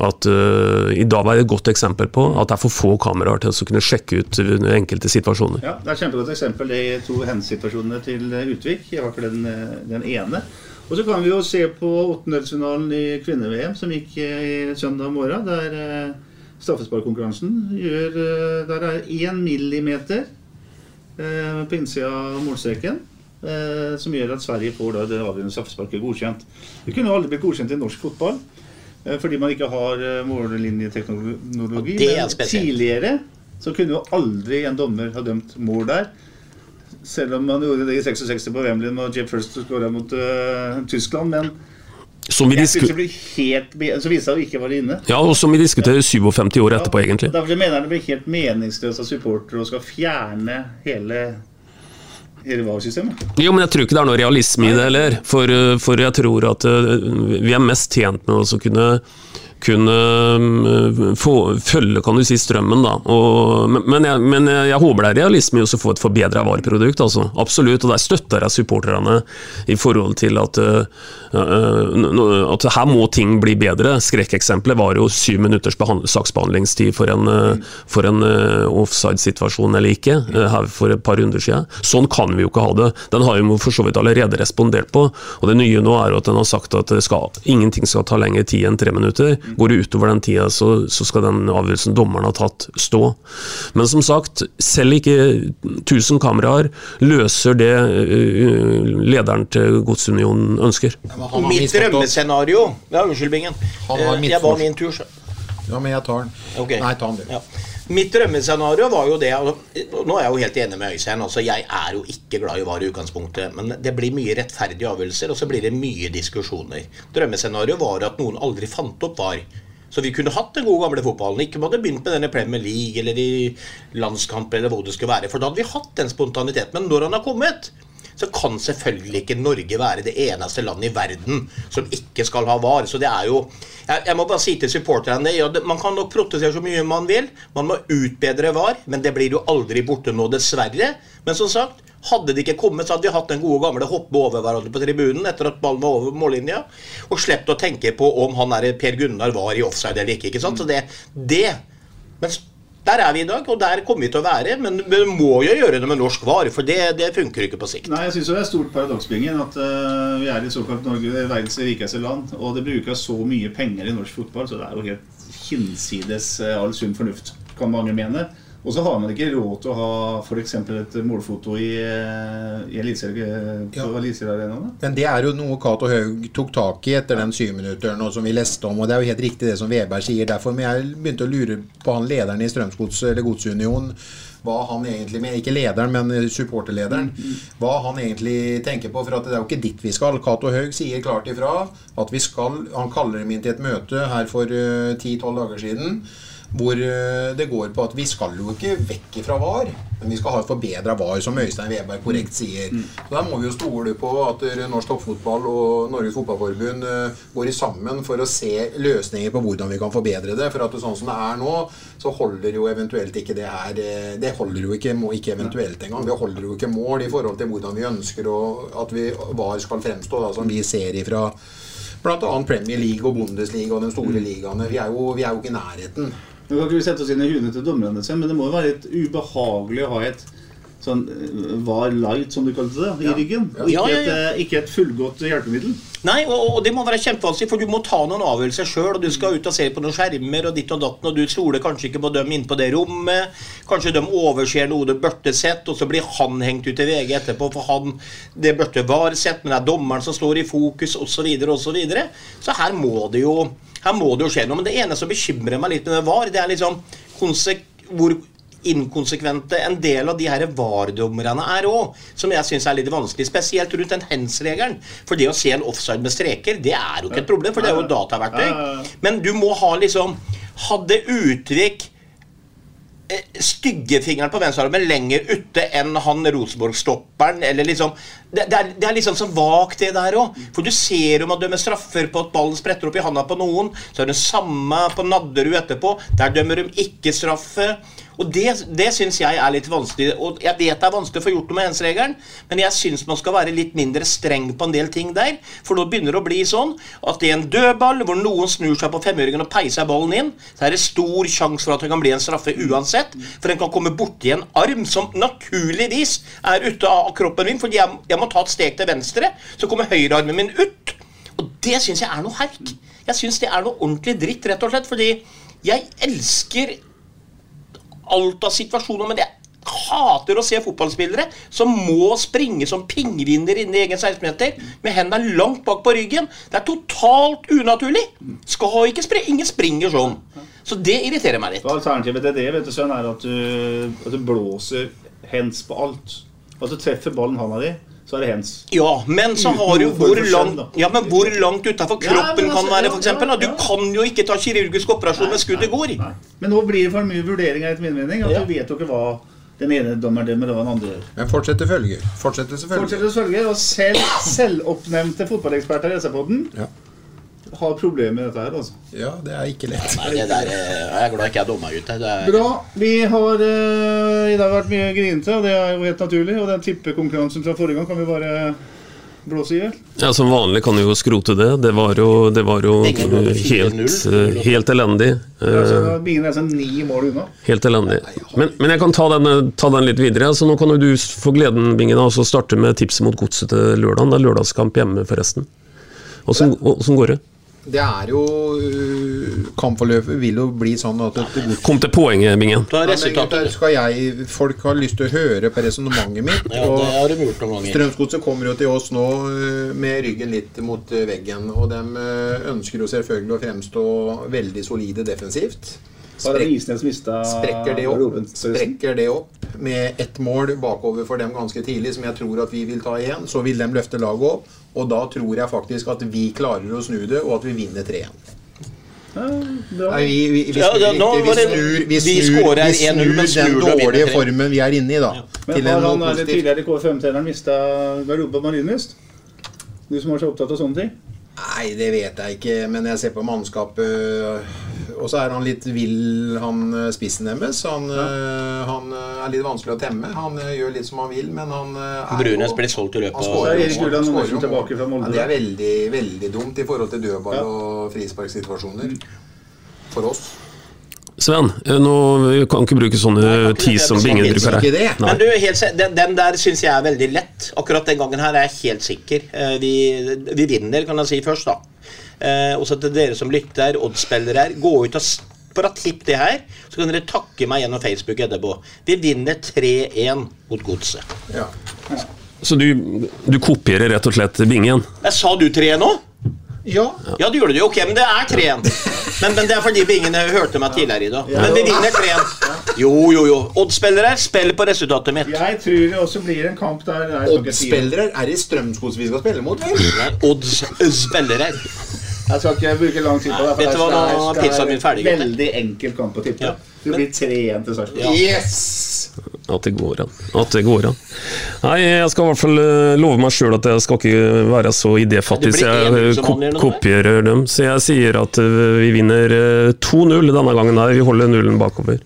at uh, I dag var det et godt eksempel på at det er for få kameraer til å kunne sjekke ut uh, enkelte situasjoner. Ja, Det er et kjempegodt eksempel, de to hendelsessituasjonene til Utvik. I hvert fall den, den ene. Og så kan vi jo se på åttendedelsfinalen i kvinne-VM som gikk i søndag morgen. Der eh, straffesparkkonkurransen eh, Der er én millimeter eh, på innsida av målstreken. eh, Som gjør at Sverige får det avgjørende straffesparket godkjent. Det kunne aldri blitt godkjent i norsk fotball. Fordi man ikke har mållinjeteknologi. Er Men tidligere så kunne jo aldri en dommer ha dømt mål der. Selv om man gjorde det i 66 på Wembley når Jeff First skåra mot uh, Tyskland. Men Som vi, jeg skulle bli helt så viste det seg å ikke være inne. ja, og som vi diskuterer 57 år etterpå, egentlig. Derfor mener jeg det blir helt meningsløst av supportere skal fjerne hele hele VAR-systemet. Jo, men jeg tror ikke det er noe realisme i det heller. For, uh, for jeg tror at uh, vi er mest tjent med å kunne kunne mm, få, følge kan du si, strømmen. da. Og, men, jeg, men jeg, håper det er realisme i å få et forbedra vareprodukt. Altså. Absolutt. Og der støtter jeg supporterne i forhold til at, uh, at her må ting bli bedre. Skrekkeksempelet var jo syv minutters saksbehandlingstid for en, for en offside-situasjon eller ikke, her for et par runder siden. Sånn kan vi jo ikke ha det. Den har jo for så vidt allerede respondert på. og Det nye nå er at den har sagt at skal, ingenting skal ta lengre tid enn tre minutter. Går det utover den tida, så, så skal den avgjørelsen dommeren har tatt, stå. Men som sagt, selv ikke 1000 kameraer løser det lederen til Godsunionen ønsker. Mitt drømmescenario Ja, unnskyld, Bingen. Jeg var min tur, så. Ja, men jeg tar den. Okay. Nei, ta den, du. Ja. Mitt drømmescenario var jo det altså, Nå er jeg jo helt enig med Øystein. Altså, jeg er jo ikke glad i VAR i utgangspunktet. Men det blir mye rettferdige avgjørelser, og så blir det mye diskusjoner. Drømmescenarioet var at noen aldri fant opp VAR. Så vi kunne hatt den gode gamle fotballen. Ikke måtte begynt med denne Premier League eller i landskamp eller hvor det skulle være. For da hadde vi hatt den spontaniteten. Men når han har kommet, så kan selvfølgelig ikke Norge være det eneste landet i verden som ikke skal ha VAR. Så det er jo Jeg, jeg må bare si til supporterne ja, Man kan nok protestere så mye man vil. Man må utbedre VAR, men det blir jo aldri borte nå, dessverre. Men som sagt, hadde det ikke kommet, så hadde vi hatt den gode gamle hoppe over hverandre på tribunen etter at ballen var over mållinja, og sluppet å tenke på om han der Per Gunnar var i offside eller ikke. ikke sant? Så det, det Men der er vi i dag, og der kommer vi til å være. Men vi må jo gjøre det med norsk vare, for det, det funker ikke på sikt. Nei, jeg syns det er stort paradoks, at uh, vi er i såkalt Norge, verdens rikeste land. Og det brukes så mye penger i norsk fotball, så det er jo helt hinsides uh, all sunn fornuft, kan mange mene. Og så har man ikke råd til å ha f.eks. et målfoto i, i Eliteseriearenaene. Men det er jo noe Cato Haug tok tak i etter den syvminutteren som vi leste om. Og det er jo helt riktig det som Veberg sier. Derfor men jeg begynte å lure på han lederen i Strømsgods eller Godsunion hva han egentlig med, Ikke lederen, men supporterlederen. Hva han egentlig tenker på. For det er jo ikke dit vi skal. Cato Haug sier klart ifra at vi skal Han kaller dem inn til et møte her for ti-tolv dager siden hvor det går på at vi skal jo ikke vekk fra VAR, men vi skal ha et forbedra VAR, som Øystein Weberg korrekt sier. Så Der må vi jo stole på at norsk toppfotball og Norges Fotballforbund går sammen for å se løsninger på hvordan vi kan forbedre det. For at det sånn som det er nå, så holder jo eventuelt ikke det her Det holder jo ikke, ikke eventuelt engang. Det holder jo ikke mål i forhold til hvordan vi ønsker at vi, VAR skal fremstå, da, som vi ser ifra bl.a. Premier League og Bundesliga og de store ligaene. Vi er jo, vi er jo ikke i nærheten. Nå kan ikke vi sette oss inn i huene til dommerne, men det må jo være litt ubehagelig å ha et sånn var light, som du kalte det, i ryggen. Og ikke. Et, ikke et fullgodt hjelpemiddel. Nei, og, og det må være kjempevanskelig, for du må ta noen avgjørelser sjøl. Og du skal ut og se på noen skjermer og ditt og datten, og du stoler kanskje ikke på dem inne på det rommet. Kanskje de overser noe du burde sett, og så blir han hengt ut i VG etterpå, for han det burde var sett, men det er dommeren som står i fokus, osv., osv. Så, videre. så her må det jo her må det jo skje noe. Men det ene som bekymrer meg litt med VAR, det er liksom hvor inkonsekvente en del av de her VAR-dommerne er òg, som jeg syns er litt vanskelig. Spesielt rundt den hands-regelen. For det å se en offside med streker, det er jo ikke et problem, for det er jo dataverktøy. Men du må ha liksom Hadde Utvik eh, styggefingeren på venstrearmen lenger ute enn han Rosenborg-stopperen. eller liksom, det, er, det er liksom så vagt, det der òg. For du ser om man dømmer straffer på at ballen spretter opp i handa på noen. Så er det samme på Nadderud etterpå. Der dømmer de ikke straffe. Og Det, det syns jeg er litt vanskelig. Og Jeg vet det er vanskelig å få gjort noe med hens-regelen, men jeg syns man skal være litt mindre streng på en del ting der. For nå begynner det å bli sånn at det er en dødball hvor noen snur seg på femøringen og peiser ballen inn. Så er det stor sjanse for at det kan bli en straffe uansett. For den kan komme borti en arm som naturligvis er ute av kroppen min, for jeg, jeg må ta et steg til venstre. Så kommer høyrearmen min ut. Og det syns jeg er noe herk. Jeg syns det er noe ordentlig dritt, rett og slett. Fordi jeg elsker alt av situasjoner, men jeg hater å se fotballspillere som må springe som pingviner inni egen 16-meter med hendene langt bak på ryggen. Det er totalt unaturlig. Skal ikke springe. Ingen springer sånn. Så det irriterer meg litt. Alternativet til det vet du, Søren, er at du, at du blåser hens på alt. At du treffer ballen handa di, så er det hens. Ja, men så har du hvor langt, ja, men hvor langt utafor kroppen kan altså, være, f.eks. Du kan jo ikke ta kirurgisk operasjon med skuddet går. Men nå blir det for mye vurderinger, etter min mening. At du vet jo ikke hva den ene dommeren dømmer, og den andre gjør. Men fortsett til følger. Fortsett til følger. Fortsetter følge, og selv [clears throat] selvoppnevnte fotballeksperter i SR-poden Ja. Har problemer med dette her, altså. Ja, det er ikke lett. Nei, det der eh, jeg er glad ikke jeg er dommer. Det er, Bra. Vi har uh, i dag vært mye grinete, og det er jo helt naturlig. Og den tippekonkurransen fra forrige gang kan vi bare blåse i hjel. Ja, Som vanlig kan vi jo skrote det. Det var jo, det var jo helt, 4-0. eh, helt elendig. Altså, Eh, Bingen er sånn ni mål unna. Helt elendig. Men, men jeg kan ta den, ta den litt videre. Så nå kan jo du få gleden Bingen, av å starte med tipset mot godset til lørdag. Det er lørdagskamp hjemme, forresten. Åssen går det? Det er jo øh, Kampforløpet vil jo bli sånn at Kom til poenget, Bingen. Skal jeg, Folk har lyst til å høre på resonnementet mitt. Ja, det har de gjort. Strømsgodset kommer jo til oss nå øh, med ryggen litt mot øh, veggen. Og de ønsker jo selvfølgelig å fremstå veldig solide defensivt. Sprek, sprekker, det opp, sprekker det opp med ett mål bakover for dem ganske tidlig, som jeg tror at vi vil ta igjen. Så vil de løfte laget opp, og da tror jeg faktisk at vi klarer å snu det, og at vi vinner 3-1. Bra. Nei, vi, vi, vi, snur ja. Vi snur, vi snur, vi snur snur den dårlige formen vi er inne i, da. Men Til har han er positivt. tidligere KFM-treneren mista garderoben på Marienlyst? Du som er så opptatt av sånne ting? Nei, det vet jeg ikke, men jeg ser på mannskapet Og så er han litt vill, han eh, spissen deres. Han, eh, han eh, er litt vanskelig å temme. Han gjør litt som han vil, men han er Brunes blir solgt i løpet av. Ja, det er veldig, veldig dumt i forhold til dødball Ja. og frisparksituasjoner. For oss. Sven, eh, nå vi kan ikke bruke sånne tis som Bingen bruker her. Men du, helt, den, den der syns jeg er veldig lett. Akkurat den gangen her er jeg helt sikker. Eh, Vi, vi vinner, kan jeg si først, da. Også til dere som lytter, oddsspillere her, gå ut og for bare tipp det her, så kan dere takke meg gjennom Facebook etterpå. Vi vinner 3-1 mot Godset. Ja. Så du, du kopierer rett og slett Bingen? Jeg sa du 3-1 nå? Ja. Ja, det gjorde du. Ok, men det er 3-1. Men, men det er fordi ingen hørte meg tidligere i dag. Men vi vinner 3-1. Jo, jo, jo. Oddsspillere, spill på resultatet mitt. Jeg tror det også blir en kamp der det er det Strømskog vi skal spille mot, vel? Oddsspillere. Jeg skal ikke bruke lang tid på det. Vet du hva, det nå er pizzaen min ferdig. Veldig enkel kamp å tippe. Det blir 3-1 til Sarpsborg. Yes! At det går an. At det går an. Nei, jeg skal i hvert fall eh, love meg sjøl at jeg skal ikke være så idéfattig så jeg 1-0 eh, som ko kopierer dem. Så jeg sier at eh, vi vinner eh, 2-0 denne gangen. her. Vi holder nullen bakover.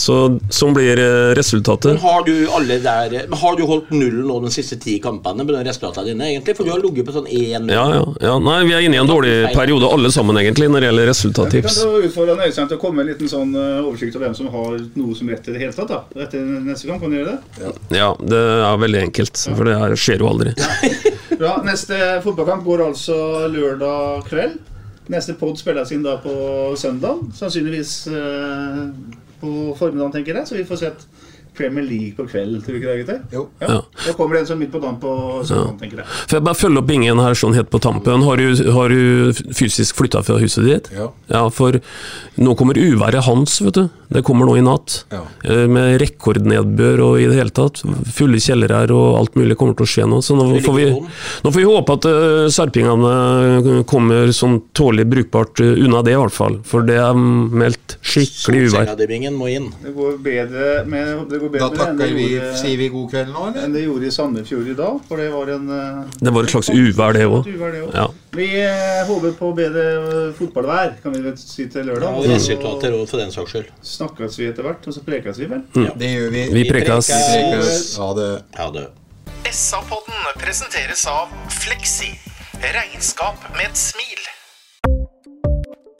Så sånn blir eh, resultatet. Men har du alle der men Har du holdt nullen nå de siste ti kampene med de resultatene dine, egentlig? For du har ligget på sånn 1 Ja, ja, ja. Nei, vi er inne i en dårlig periode alle sammen, egentlig, når det gjelder Vi kan du utfordre Øystein til å komme med en liten sånn eh, oversikt over hvem som har noe som rett i det hele tatt. da Etter neste gang, kan du gjøre det? Ja, det er veldig enkelt, for det her skjer jo aldri. [laughs] Bra, Neste fotballkamp går altså lørdag kveld. Neste pod spilles inn da på søndag. Sannsynligvis eh, på formiddagen, tenker jeg. Så vi får sett Premier League på kveld, tror du ikke det, gutter? Jo. Ja. Da kommer det en sånn midt på dagen på søndagen, tenker jeg. Får jeg bare følge opp Ingen her sånn helt på tampen. Har du, har du fysisk flytta fra huset ditt? Ja. ja. for nå kommer uværet hans, vet du. Det kommer nå i natt. Ja. Eh, Med rekordnedbør og i det hele tatt. Fulle kjellere her og alt mulig kommer til å skje nå. Så nå får vi, nå får vi håpe at uh, sarpingene kommer sånn tålelig brukbart uh, unna det, i hvert fall. For det er meldt skikkelig uvær. Solsenga di, Bingen, må inn. Det går bedre med, det går Da bedre det takker vi, gjorde, sier vi god kveld nå, eller? enn det gjorde i Sandefjord i dag. For det var en eh, Det var et slags uvær, det òg. det. Ja. Vi eh, håper på bedre eh, fotballvær, kan vi vel si til lørdag. Og resultater òg, for den saks skyld. Snakkes vi etter hvert, og så prekes vi vel. Det gjør vi. Vi prekes. Ha det. Ha det. SA-podden presenteres av Fleksi. Regnskap med et smil.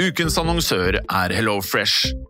Ukens annonsør er HelloFresh.